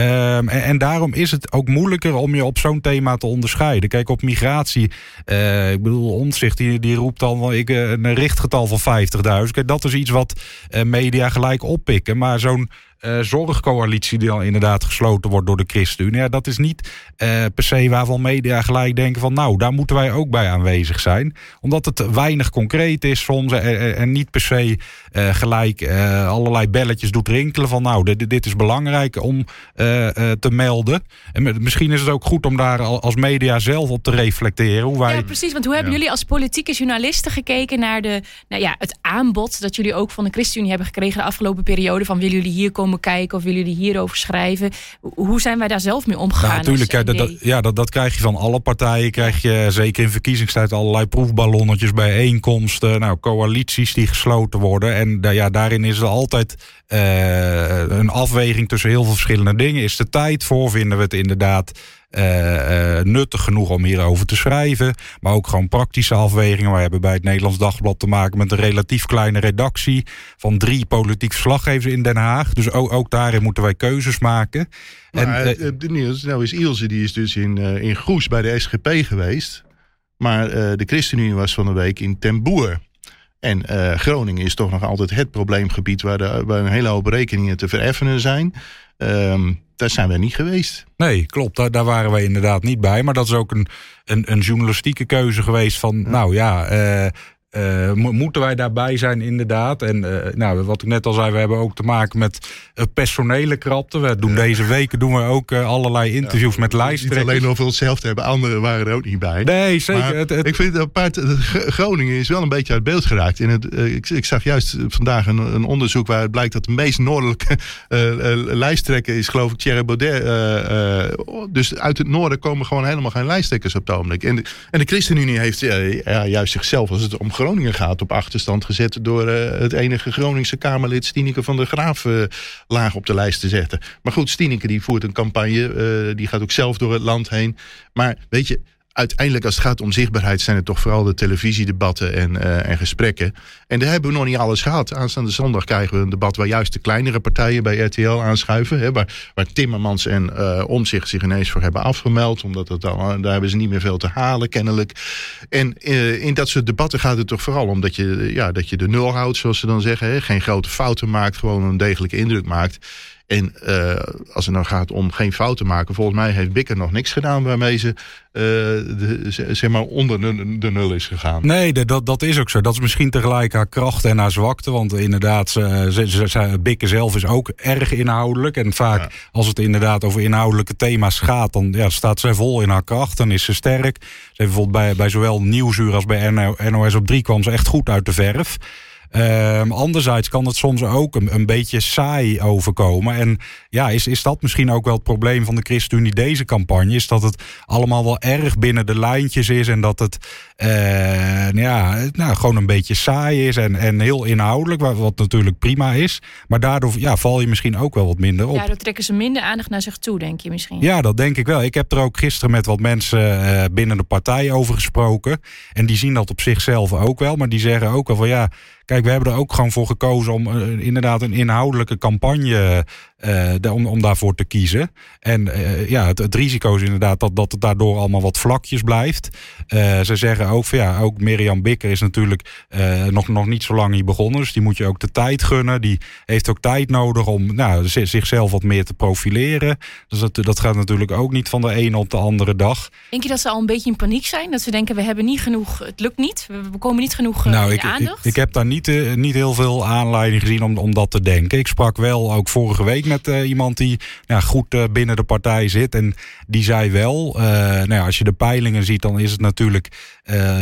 Ehm, en, daarom is het ook moeilijker om je op zo'n thema te onderscheiden. Kijk, op migratie, eh, ik bedoel, Omtzigt die, die roept dan ik, eh, een richtgetal van 50.000. Kijk, dat is iets wat eh, media gelijk oppikken. Maar zo'n eh, zorgcoalitie die dan inderdaad gesloten wordt door de ChristenUnie. Ja, dat is niet eh, per se waarvan media gelijk denken van nou, daar moeten wij ook bij aanwezig zijn. Omdat het weinig concreet is soms en, en- niet per se eh, gelijk allerlei belletjes doet rinkelen van nou, dit, dit is belangrijk om te melden. En misschien is het ook goed om daar al- als media zelf op te reflecteren. Hoe wij, Ja, precies. Want hoe hebben jullie als politieke journalisten gekeken naar de, nou ja, het aanbod dat jullie ook van de ChristenUnie hebben gekregen de afgelopen periode? Van willen jullie hier komen kijken of willen jullie hierover schrijven? Hoe zijn wij daar zelf mee omgegaan? Nou, natuurlijk, ja, dat, dat, ja, dat, dat krijg je van alle partijen. Krijg je zeker in verkiezingstijd allerlei proefballonnetjes, bijeenkomsten, nou, coalities die gesloten worden. En da- ja, daarin is er altijd eh, een afweging tussen heel veel verschillende dingen. Is de tijd voor? Vinden we het inderdaad eh, eh, nuttig genoeg om hierover te schrijven? Maar ook gewoon praktische afwegingen. Wij hebben bij het Nederlands Dagblad te maken met een relatief kleine redactie van drie politiek verslaggevers in Den Haag. Dus ook, ook daarin moeten wij keuzes maken. Maar En, eh, eh, Niels, nou is Ilse die is dus in, eh, in Goes bij de SGP geweest. Maar eh, de ChristenUnie was van de week in Ten Boer. En eh, Groningen is toch nog altijd het probleemgebied waar, de, waar een hele hoop rekeningen te vereffenen zijn. Ehm, daar zijn we niet geweest. Nee, klopt. Daar, daar waren wij inderdaad niet bij. Maar dat is ook een, een, een journalistieke keuze geweest van, nou ja, eh, eh, mo- moeten wij daarbij zijn inderdaad? En eh, nou, wat ik net al zei, we hebben ook te maken met uh, personele krapte. We doen deze weken doen we ook uh, allerlei interviews met Niet lijsttrekkers. alleen over onszelf te hebben, anderen waren er ook niet bij. Nee, zeker. Maar Het- het- Ik vind het apart, eh, Groningen is wel een beetje uit beeld geraakt. In het, eh, ik, ik zag juist vandaag een, een onderzoek waaruit blijkt dat de meest noordelijke eh, eh, lijsttrekker is, geloof ik, Thierry Baudet. eh, eh, dus uit het noorden komen gewoon helemaal geen lijsttrekkers op het ogenblik. En de, en de ChristenUnie heeft eh, ja, juist zichzelf, als het om Groningen gaat, op achterstand gezet door eh, het enige Groningse Kamerlid, Stineke van der Graaf, eh, laag op de lijst te zetten. Maar goed, Stineke die voert een campagne, eh, die gaat ook zelf door het land heen. Maar weet je, uiteindelijk als het gaat om zichtbaarheid zijn het toch vooral de televisiedebatten en, eh, en gesprekken. En daar hebben we nog niet alles gehad. Aanstaande zondag krijgen we een debat waar juist de kleinere partijen bij RTL aanschuiven. Hè, waar, waar Timmermans en eh Omzicht zich ineens voor hebben afgemeld. Omdat het dan, daar hebben ze niet meer veel te halen kennelijk. En eh, in dat soort debatten gaat het toch vooral om dat je, ja, dat je de nul houdt zoals ze dan zeggen. Hè, geen grote fouten maakt, gewoon een degelijke indruk maakt. En uh, als het nou gaat om geen fouten maken, volgens mij heeft Bikker nog niks gedaan waarmee ze, uh, de, zeg maar onder de, de, nul is gegaan. Nee, dat, dat is ook zo. Dat is misschien tegelijk haar kracht en haar zwakte. Want inderdaad, ze, ze, ze, Bikker zelf is ook erg inhoudelijk. En vaak, ja. als het inderdaad over inhoudelijke thema's gaat, dan ja, staat zij vol in haar kracht. Dan is ze sterk. Ze heeft bijvoorbeeld bij, bij zowel Nieuwsuur als bij NOS op 3 kwam ze echt goed uit de verf. Um, anderzijds kan het soms ook een, een, beetje saai overkomen. En ja, is, is dat misschien ook wel het probleem van de ChristenUnie deze campagne? Is dat het allemaal wel erg binnen de lijntjes is en dat het uh, ja, nou, gewoon een beetje saai is en, en heel inhoudelijk, wat natuurlijk prima is. Maar daardoor ja, val je misschien ook wel wat minder op. Ja, dan trekken ze minder aandacht naar zich toe, denk je misschien. Ja, dat denk ik wel. Ik heb er ook gisteren met wat mensen uh, binnen de partij over gesproken. En die zien dat op zichzelf ook wel, maar die zeggen ook wel van ja. Kijk, we hebben er ook gewoon voor gekozen om uh, inderdaad een inhoudelijke campagne uh, de, om, om daarvoor te kiezen. En uh, ja, het, het, risico is inderdaad dat, dat het daardoor allemaal wat vlakjes blijft. ze zeggen ook van ja, ook Mirjam Bikker is natuurlijk nog, nog niet zo lang hier begonnen. Dus die moet je ook de tijd gunnen. Die heeft ook tijd nodig om nou, zichzelf wat meer te profileren. Dus dat, dat gaat natuurlijk ook niet van de ene op de andere dag. Denk je dat ze al een beetje in paniek zijn? Dat ze denken, we hebben niet genoeg, het lukt niet. We komen niet genoeg nou, ik, aandacht? Ik, ik heb daar niet, niet heel veel aanleiding gezien om, om dat te denken. Ik sprak wel ook vorige week met eh, iemand die goed eh, binnen de partij zit. En die zei wel, eh, nou ja, als je de peilingen ziet, dan is het natuurlijk...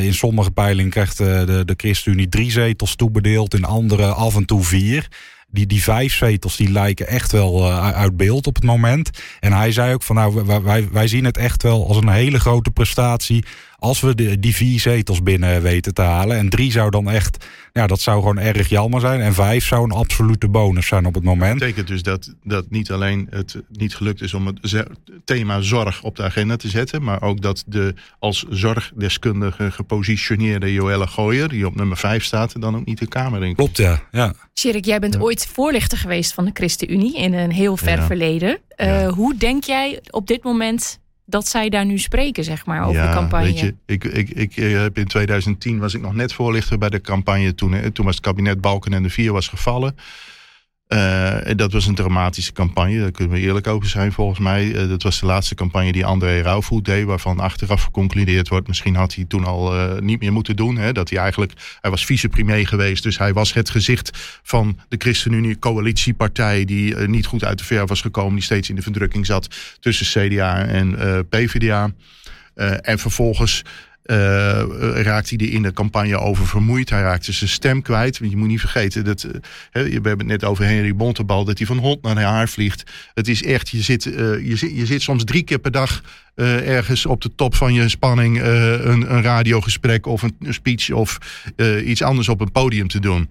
in sommige peilingen krijgt de, de ChristenUnie drie zetels toebedeeld. In andere af en toe vier. Die, die vijf zetels die lijken echt wel uit beeld op het moment. En hij zei ook van nou, wij, wij zien het echt wel als een hele grote prestatie. Als we de, die vier zetels binnen weten te halen. En drie zou dan echt, ja, dat zou gewoon erg jammer zijn. En vijf zou een absolute bonus zijn op het moment. Dat betekent dus dat, dat niet alleen het niet gelukt is om het thema zorg op de agenda te zetten, maar ook dat de als zorgdeskundige gepositioneerde Joelle Gooyer, die op nummer 5 staat, dan ook niet de Kamer in Klopt, ja. ja. Sjerik, jij bent ooit voorlichter geweest van de ChristenUnie in een heel ver Ja. verleden. Eh, Hoe denk jij op dit moment dat zij daar nu spreken, zeg maar, over de campagne? Weet je, ik, ik, ik eh, heb in 2010 was ik nog net voorlichter bij de campagne. Toen, toen was het kabinet Balken en de Vier was gevallen. Eh, en dat was een dramatische campagne, daar kunnen we eerlijk over zijn volgens mij. Eh, dat was de laatste campagne die André Rauwvoet deed, waarvan achteraf geconcludeerd wordt, misschien had hij toen al eh, niet meer moeten doen. Hè, dat hij eigenlijk, hij was vicepremier geweest, dus hij was het gezicht van de ChristenUnie coalitiepartij die eh, niet goed uit de verf was gekomen, die steeds in de verdrukking zat tussen CDA en eh, PvdA. Eh, en vervolgens eh, raakte hij er in de campagne over vermoeid. Hij raakte zijn stem kwijt. Want je moet niet vergeten, dat, eh, we hebben het net over Henry Bontebal, dat hij van hond naar haar vliegt. Het is echt, je zit, eh, je zit, je zit soms drie keer per dag ergens op de top van je spanning een, een radiogesprek of een, speech of iets anders op een podium te doen.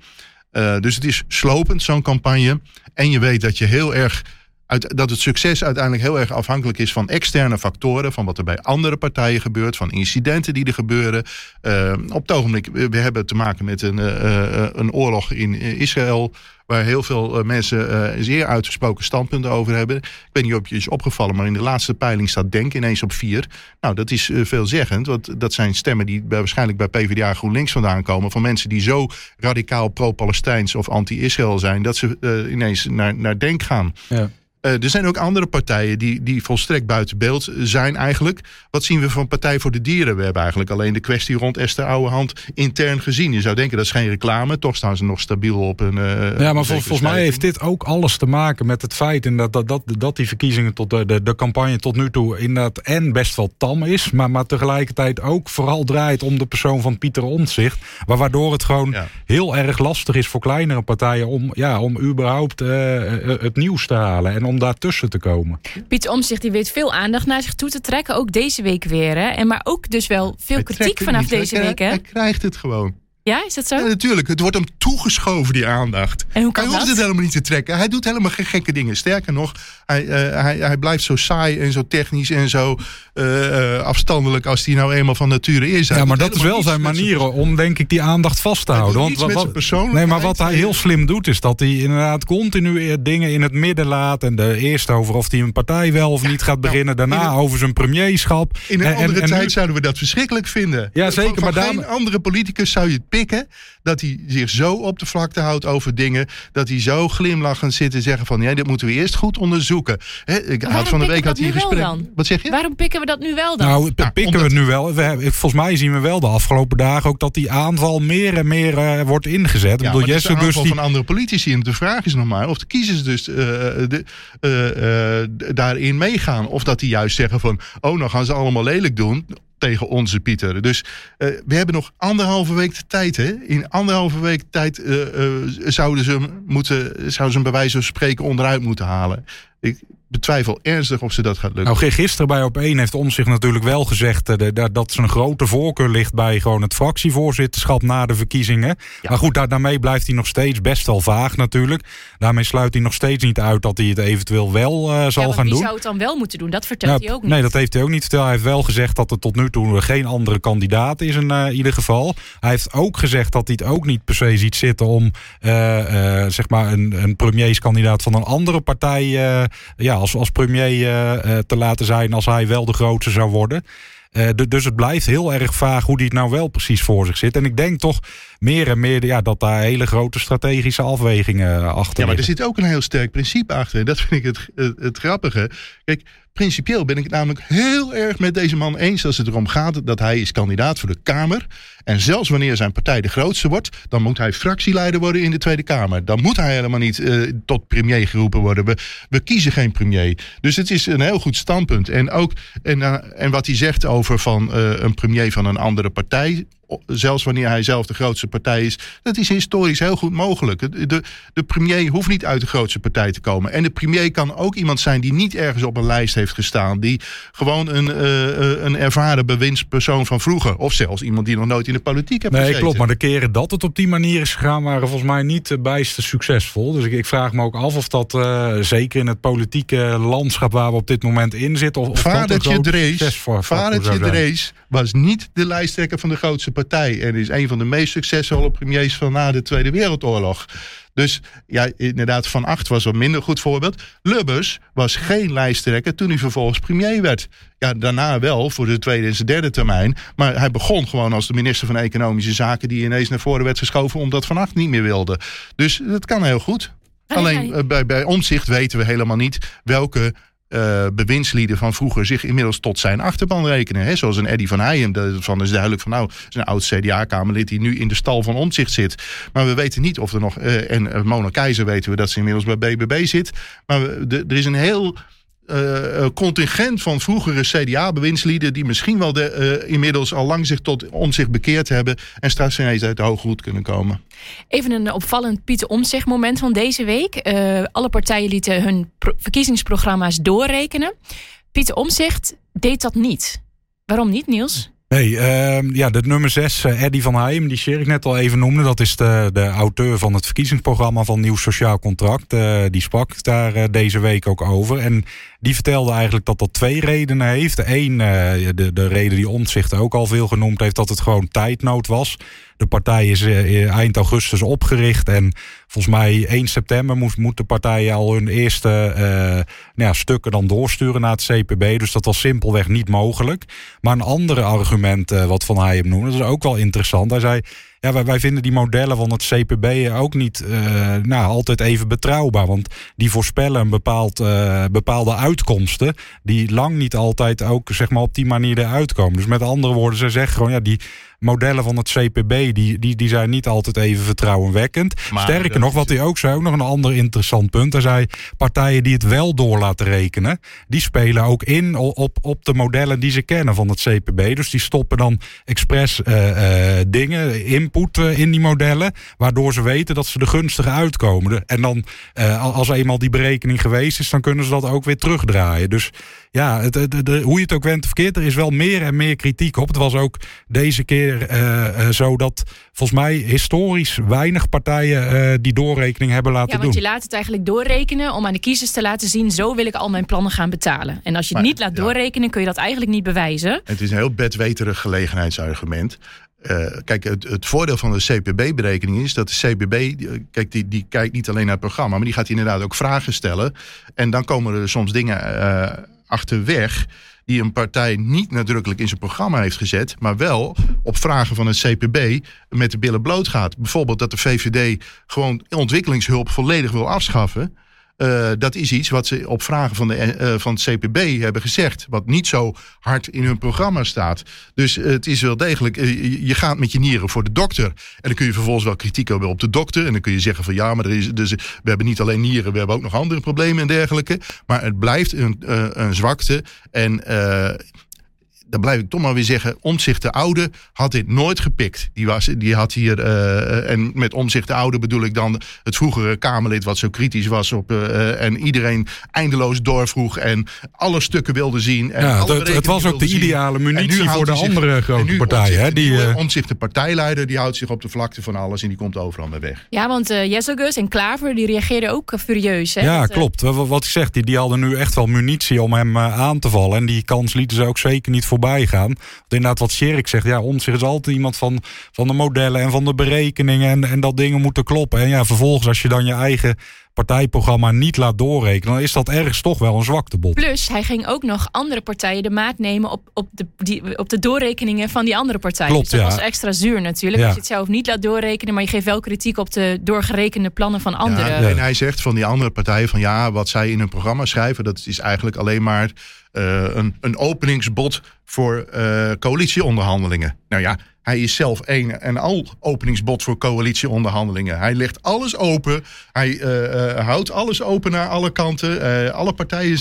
Dus het is slopend, zo'n campagne. En je weet dat je heel erg uit, dat het succes uiteindelijk heel erg afhankelijk is van externe factoren. Van wat er bij andere partijen gebeurt. Van incidenten die er gebeuren. Eh, op het ogenblik, we hebben te maken met een, eh, eh, een oorlog in Israël. Waar heel veel mensen zeer uitgesproken standpunten over hebben. Ik weet niet of je is opgevallen, maar in de laatste peiling staat Denk ineens op vier. Nou, dat is veelzeggend. Want dat zijn stemmen die waarschijnlijk bij PvdA GroenLinks vandaan komen. Van mensen die zo radicaal pro-Palestijns of anti-Israël zijn. Dat ze ineens naar, naar Denk gaan. Ja. Eh, er zijn ook andere partijen die, die volstrekt buiten beeld zijn eigenlijk. Wat zien we van Partij voor de Dieren? We hebben eigenlijk alleen de kwestie rond Esther Ouwehand intern gezien. Je zou denken dat is geen reclame. Toch staan ze nog stabiel op een... eh, Ja, maar vol- volgens mij heeft dit ook alles te maken met het feit en dat, dat, dat, dat die verkiezingen tot de, de, de campagne tot nu toe inderdaad en best wel tam is, maar, maar tegelijkertijd ook vooral draait om de persoon van Pieter Omtzigt, waar- waardoor het gewoon heel erg lastig is voor kleinere partijen om, ja, om überhaupt eh, het nieuws te halen en om daartussen te komen. Pieter Omtzigt die weet veel aandacht naar zich toe te trekken, ook deze week weer. Hè? En maar ook dus wel veel Hij kritiek vanaf niet, deze week. Hè? Hij krijgt het gewoon. Ja, is dat zo? Ja, natuurlijk. Het wordt hem toegeschoven, die aandacht. En hoe kan hij hoeft dat? het helemaal niet te trekken. Hij doet helemaal geen gekke dingen. Sterker nog, hij, eh, hij, hij blijft zo saai en zo technisch en zo eh, eh, afstandelijk als hij nou eenmaal van nature is. Hij Ja, maar dat is wel zijn manier om, denk ik, die aandacht vast te houden. met zijn persoonlijkheid. nee, maar wat hij heel slim doet, is dat hij inderdaad continu dingen in het midden laat. En de eerst over of hij een partij wel of niet gaat beginnen. Daarna een- over zijn premierschap. In een En- en- andere en tijd nu- zouden we dat verschrikkelijk vinden. Ja, zeker, Van, maar van daarom- geen andere politicus zou je het pikken dat hij zich zo op de vlakte houdt over dingen. Dat hij zo glimlachend zit en zeggen van ja, dit moeten we eerst goed onderzoeken. Hè, ik had van de week we had een wel gesprek. dan? Wat zeg je? Waarom pikken we dat nu wel dan? Nou, p- pikken we het nu wel. We hebben, volgens mij zien we wel de afgelopen dagen ook dat die aanval meer en meer eh, wordt ingezet. Ik Ja, de Jesse aanval die, van andere politici. En de vraag is nog maar of de kiezers dus eh, de, eh, eh, daarin meegaan. Of dat die juist zeggen van... oh, nou gaan ze allemaal lelijk doen tegen onze Pieter. Dus eh, we hebben nog anderhalve week de tijd. Hè? In anderhalve week tijd eh, eh, zouden, ze moeten, zouden ze hem bij wijze van spreken onderuit moeten halen. Ik betwijfel ernstig of ze dat gaat lukken. Nou, gi- gisteren bij op 1 heeft om zich natuurlijk wel gezegd eh, de- dat- dat zijn grote voorkeur ligt bij gewoon het fractievoorzitterschap na de verkiezingen. Maar goed, daar, daarmee blijft hij nog steeds best wel vaag natuurlijk. Daarmee sluit hij nog steeds niet uit dat hij het eventueel wel eh, zal ja, gaan wie doen. zou het dan wel moeten doen? Dat vertelt Ja, hij ook niet. Nee, dat heeft hij ook niet verteld. Hij heeft wel gezegd dat er tot nu toe geen andere kandidaat is in eh, ieder geval. Hij heeft ook gezegd dat hij het ook niet per se ziet zitten om eh, eh, zeg maar een, een premierskandidaat van een andere partij eh, ja, als, als premier eh, eh, te laten zijn als hij wel de grootste zou worden. Eh, du- dus het blijft heel erg vaag hoe die het nou wel precies voor zich zit. En ik denk toch meer en meer ja, dat daar hele grote strategische afwegingen achter Ja, maar er zit ook een heel sterk principe achter. En dat vind ik het, het, het grappige. Kijk, principieel ben ik het namelijk heel erg met deze man eens als het erom gaat dat hij is kandidaat voor de Kamer. En zelfs wanneer zijn partij de grootste wordt, dan moet hij fractieleider worden in de Tweede Kamer. Dan moet hij helemaal niet eh, tot premier geroepen worden. We, we kiezen geen premier. Dus het is een heel goed standpunt. En ook en, eh, en wat hij zegt over van eh, een premier van een andere partij zelfs wanneer hij zelf de grootste partij is, dat is historisch heel goed mogelijk. De, de, premier hoeft niet uit de grootste partij te komen. En de premier kan ook iemand zijn die niet ergens op een lijst heeft gestaan, die gewoon een, eh, eh, een ervaren bewindspersoon van vroeger, of zelfs iemand die nog nooit in de politiek heeft Nee, gezeten. klopt. Maar de keren dat het op die manier is gegaan, waren volgens mij niet bijster succesvol. Dus ik, ik vraag me ook af of dat, eh, zeker in het politieke landschap waar we op dit moment in zitten, of, of Vadertje. Drees was niet de lijsttrekker van de grootste partij. En is een van de meest succesvolle premiers van na de Tweede Wereldoorlog. Dus ja, inderdaad, Van Acht was een minder goed voorbeeld. Lubbers was geen lijsttrekker toen hij vervolgens premier werd. Ja, daarna wel voor de tweede en zijn derde termijn. Maar hij begon gewoon als de minister van Economische Zaken... die ineens naar voren werd geschoven omdat Van Acht niet meer wilde. Dus dat kan heel goed. Alleen eh, bij, bij omzicht weten we helemaal niet welke eh, bewindslieden van vroeger zich inmiddels tot zijn achterban rekenen. Hè? Zoals een Eddy van Heijem. Daarvan is duidelijk van nou, een oud CDA-kamerlid die nu in de stal van omzicht zit. Maar we weten niet of er nog. eh, en uh, Mona Keizer weten we dat ze inmiddels bij BBB zit. Maar er is een heel. Uh, contingent van vroegere CDA-bewindslieden... die misschien wel de, uh, inmiddels al lang zich tot omzicht bekeerd hebben... en straks ineens uit de hoge hoed kunnen komen. Even een opvallend Pieter Omtzigt moment van deze week. Uh, alle partijen lieten hun verkiezingsprogramma's doorrekenen. Pieter Omtzigt deed dat niet. Waarom niet, Niels? Nee, uh, ja, de nummer 6, uh, Eddy van Heijem, die Sjerik net al even noemde. Dat is de, de auteur van het verkiezingsprogramma van Nieuw Sociaal Contract. Uh, die sprak daar uh, deze week ook over. En die vertelde eigenlijk dat dat twee redenen heeft. Eén, de, de reden die Omtzigt ook al veel genoemd heeft, dat het gewoon tijdnood was. De partij is eind augustus opgericht en volgens mij 1 september moest, moet de partij al hun eerste nou ja, stukken dan doorsturen naar het CPB. Dus dat was simpelweg niet mogelijk. Maar een ander argument wat Van Heijem noemde, dat is ook wel interessant. Hij zei, ja, wij, vinden die modellen van het CPB ook niet uh, nou, altijd even betrouwbaar. Want die voorspellen een bepaald, uh, bepaalde uitkomsten. die lang niet altijd ook zeg maar, op die manier eruit komen. Dus met andere woorden, ze zeggen gewoon, ja, die modellen van het CPB. die, die, die zijn niet altijd even vertrouwenwekkend. Maar Sterker nog, wat hij ook zei, ook nog een ander interessant punt. Hij zei, partijen die het wel door laten rekenen. die spelen ook in op, op de modellen die ze kennen van het CPB. Dus die stoppen dan expres uh, dingen, input in die modellen. Waardoor ze weten dat ze de gunstige uitkomen. En dan, als eenmaal die berekening geweest is, dan kunnen ze dat ook weer terugdraaien. Dus ja, het, hoe je het ook went of verkeerd, er is wel meer en meer kritiek op. Het was ook deze keer uh, zo dat volgens mij historisch weinig partijen uh, die doorrekening hebben laten ja, want doen. je laat het eigenlijk doorrekenen om aan de kiezers te laten zien... zo wil ik al mijn plannen gaan betalen. En als je het niet laat ja. doorrekenen, kun je dat eigenlijk niet bewijzen. Het is een heel bedweterig gelegenheidsargument. Uh, kijk, het, het, voordeel van de CPB-berekening is dat de CPB, kijk, die, die kijkt niet alleen naar het programma, maar die gaat inderdaad ook vragen stellen. En dan komen er soms dingen uh, achterweg die een partij niet nadrukkelijk in zijn programma heeft gezet, maar wel op vragen van het CPB met de billen bloot gaat. Bijvoorbeeld dat de VVD gewoon ontwikkelingshulp volledig wil afschaffen. Uh, dat is iets wat ze op vragen van, de, uh, van het CPB hebben gezegd. Wat niet zo hard in hun programma staat. Dus het is wel degelijk. je gaat met je nieren voor de dokter. En dan kun je vervolgens wel kritiek hebben op de dokter. En dan kun je zeggen van ja, maar er is, dus, we hebben niet alleen nieren. We hebben ook nog andere problemen en dergelijke. Maar het blijft een, een zwakte. En dan blijf ik toch maar weer zeggen, Omzicht de Oude had dit nooit gepikt. Die, was, die had hier, uh, en met Omzicht de Oude bedoel ik dan het vroegere Kamerlid wat zo kritisch was op uh, en iedereen eindeloos doorvroeg en alle stukken wilde zien. En ja, het, het was ook de ideale munitie voor de zich, andere grote partijen. Hè, die, uh... Omzicht de partijleider, die houdt zich op de vlakte van alles en die komt overal mee weg. Ja, want uh, Jesselgus en Klaver, die reageerden ook furieus. Hè, ja, dat, klopt. Wat ik zeg, die, die hadden nu echt wel munitie om hem aan te vallen. En die kans lieten ze ook zeker niet voor voorbij gaan. Want inderdaad, wat Sjerik zegt, ja, Omtzigt is altijd iemand van, van de modellen en van de berekeningen en, en dat dingen moeten kloppen. En ja, vervolgens als je dan je eigen partijprogramma niet laat doorrekenen, dan is dat ergens toch wel een zwaktebod. Plus, hij ging ook nog andere partijen de maat nemen op, op, de, die, op de doorrekeningen van die andere partijen. Klopt, dus dat ja. was extra zuur natuurlijk. Ja. Als je het zelf niet laat doorrekenen, maar je geeft wel kritiek op de doorgerekende plannen van anderen. Ja, en hij zegt van die andere partijen van ja, wat zij in hun programma schrijven, dat is eigenlijk alleen maar eh, een, een openingsbod voor eh, coalitieonderhandelingen. Nou ja, hij is zelf een en al openingsbod voor coalitieonderhandelingen. Hij legt alles open. Hij eh, eh, houdt alles open naar alle kanten. Eh, alle partijen,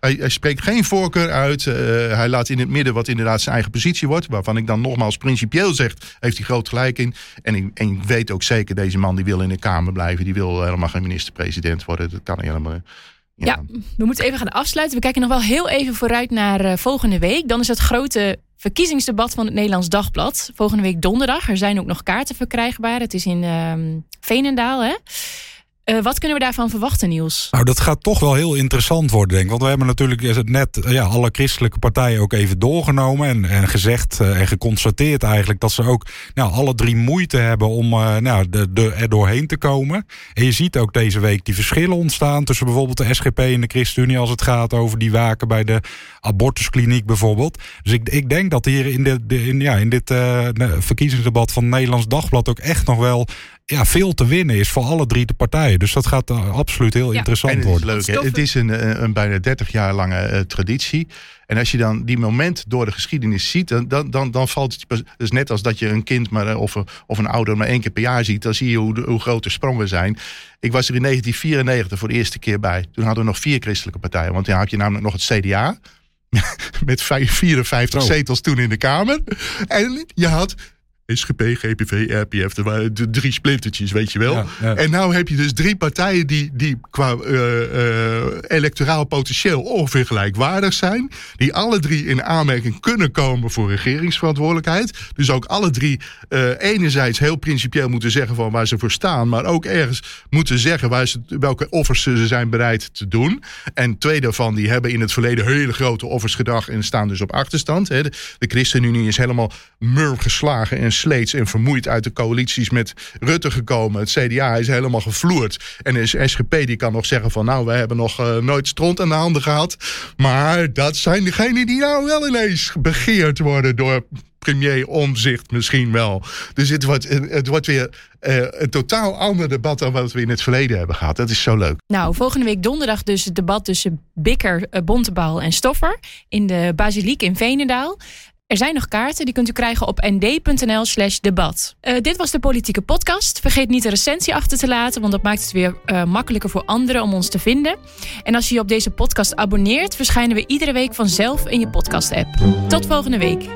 hij, hij spreekt geen voorkeur uit. Hij laat in het midden wat inderdaad zijn eigen positie wordt. Waarvan ik dan nogmaals principieel zeg, heeft hij groot gelijk in. En ik, en weet ook zeker, deze man die wil in de Kamer blijven. Die wil helemaal geen minister-president worden. Dat kan helemaal... Ja, we moeten even gaan afsluiten. We kijken nog wel heel even vooruit naar volgende week. Dan is het grote verkiezingsdebat van het Nederlands Dagblad. Volgende week donderdag. Er zijn ook nog kaarten verkrijgbaar. Het is in ehm Veenendaal, hè? Eh, wat kunnen we daarvan verwachten, Niels? Nou, dat gaat toch wel heel interessant worden, denk ik. Want we hebben natuurlijk het net eh, ja, alle christelijke partijen ook even doorgenomen. En, en gezegd eh, en geconstateerd eigenlijk dat ze ook nou, alle drie moeite hebben om nou, de, er doorheen te komen. En je ziet ook deze week die verschillen ontstaan tussen bijvoorbeeld de SGP en de ChristenUnie als het gaat over die waken bij de abortuskliniek bijvoorbeeld. Dus ik, ik denk dat hier in in, ja, in dit verkiezingsdebat van Nederlands Dagblad ook echt nog wel ja, veel te winnen is voor alle drie de partijen. Dus dat gaat eh, absoluut heel interessant En het is worden. leuk? Het is een, eh, een bijna 30 jaar lange eh, traditie. En als je dan die moment door de geschiedenis ziet, dan, dan, dan, dan valt het. Dus net als dat je een kind maar, of, een- of een ouder maar één keer per jaar ziet, dan zie je hoe, hoe groot de sprongen zijn. Ik was er in 1994 voor de eerste keer bij. Toen hadden we nog vier christelijke partijen. Want dan had je namelijk nog het CDA. Met vijf- 54 zetels toen in de Kamer. En je had SGP, GPV, RPF. Er waren de drie splintertjes, weet je wel. Ja, ja. En nou heb je dus drie partijen die, die qua eh, electoraal potentieel ongeveer gelijkwaardig zijn. Die alle drie in aanmerking kunnen komen voor regeringsverantwoordelijkheid. Dus ook alle drie eh, enerzijds heel principieel moeten zeggen van waar ze voor staan. Maar ook ergens moeten zeggen waar ze, welke offers ze zijn bereid te doen. En twee daarvan die hebben in het verleden hele grote offers gedacht en staan dus op achterstand. Hè. De, de ChristenUnie is helemaal murm geslagen en sleets en vermoeid uit de coalities met Rutte gekomen. Het CDA is helemaal gevloerd. En de SGP die kan nog zeggen van nou, we hebben nog eh, nooit stront aan de handen gehad. Maar dat zijn degenen die nou wel ineens begeerd worden door premier Omzicht misschien wel. Dus het wordt, het wordt weer eh, een totaal ander debat dan wat we in het verleden hebben gehad. Dat is zo leuk. Nou, volgende week donderdag dus het debat tussen Bikker, eh, Bontebal en Stoffer in de Basiliek in Veenendaal. Er zijn nog kaarten, die kunt u krijgen op nd.nl slash debat. Eh, dit was de Politieke Podcast. Vergeet niet de recensie achter te laten, want dat maakt het weer eh, makkelijker voor anderen om ons te vinden. En als je je op deze podcast abonneert, verschijnen we iedere week vanzelf in je podcast-app. Tot volgende week.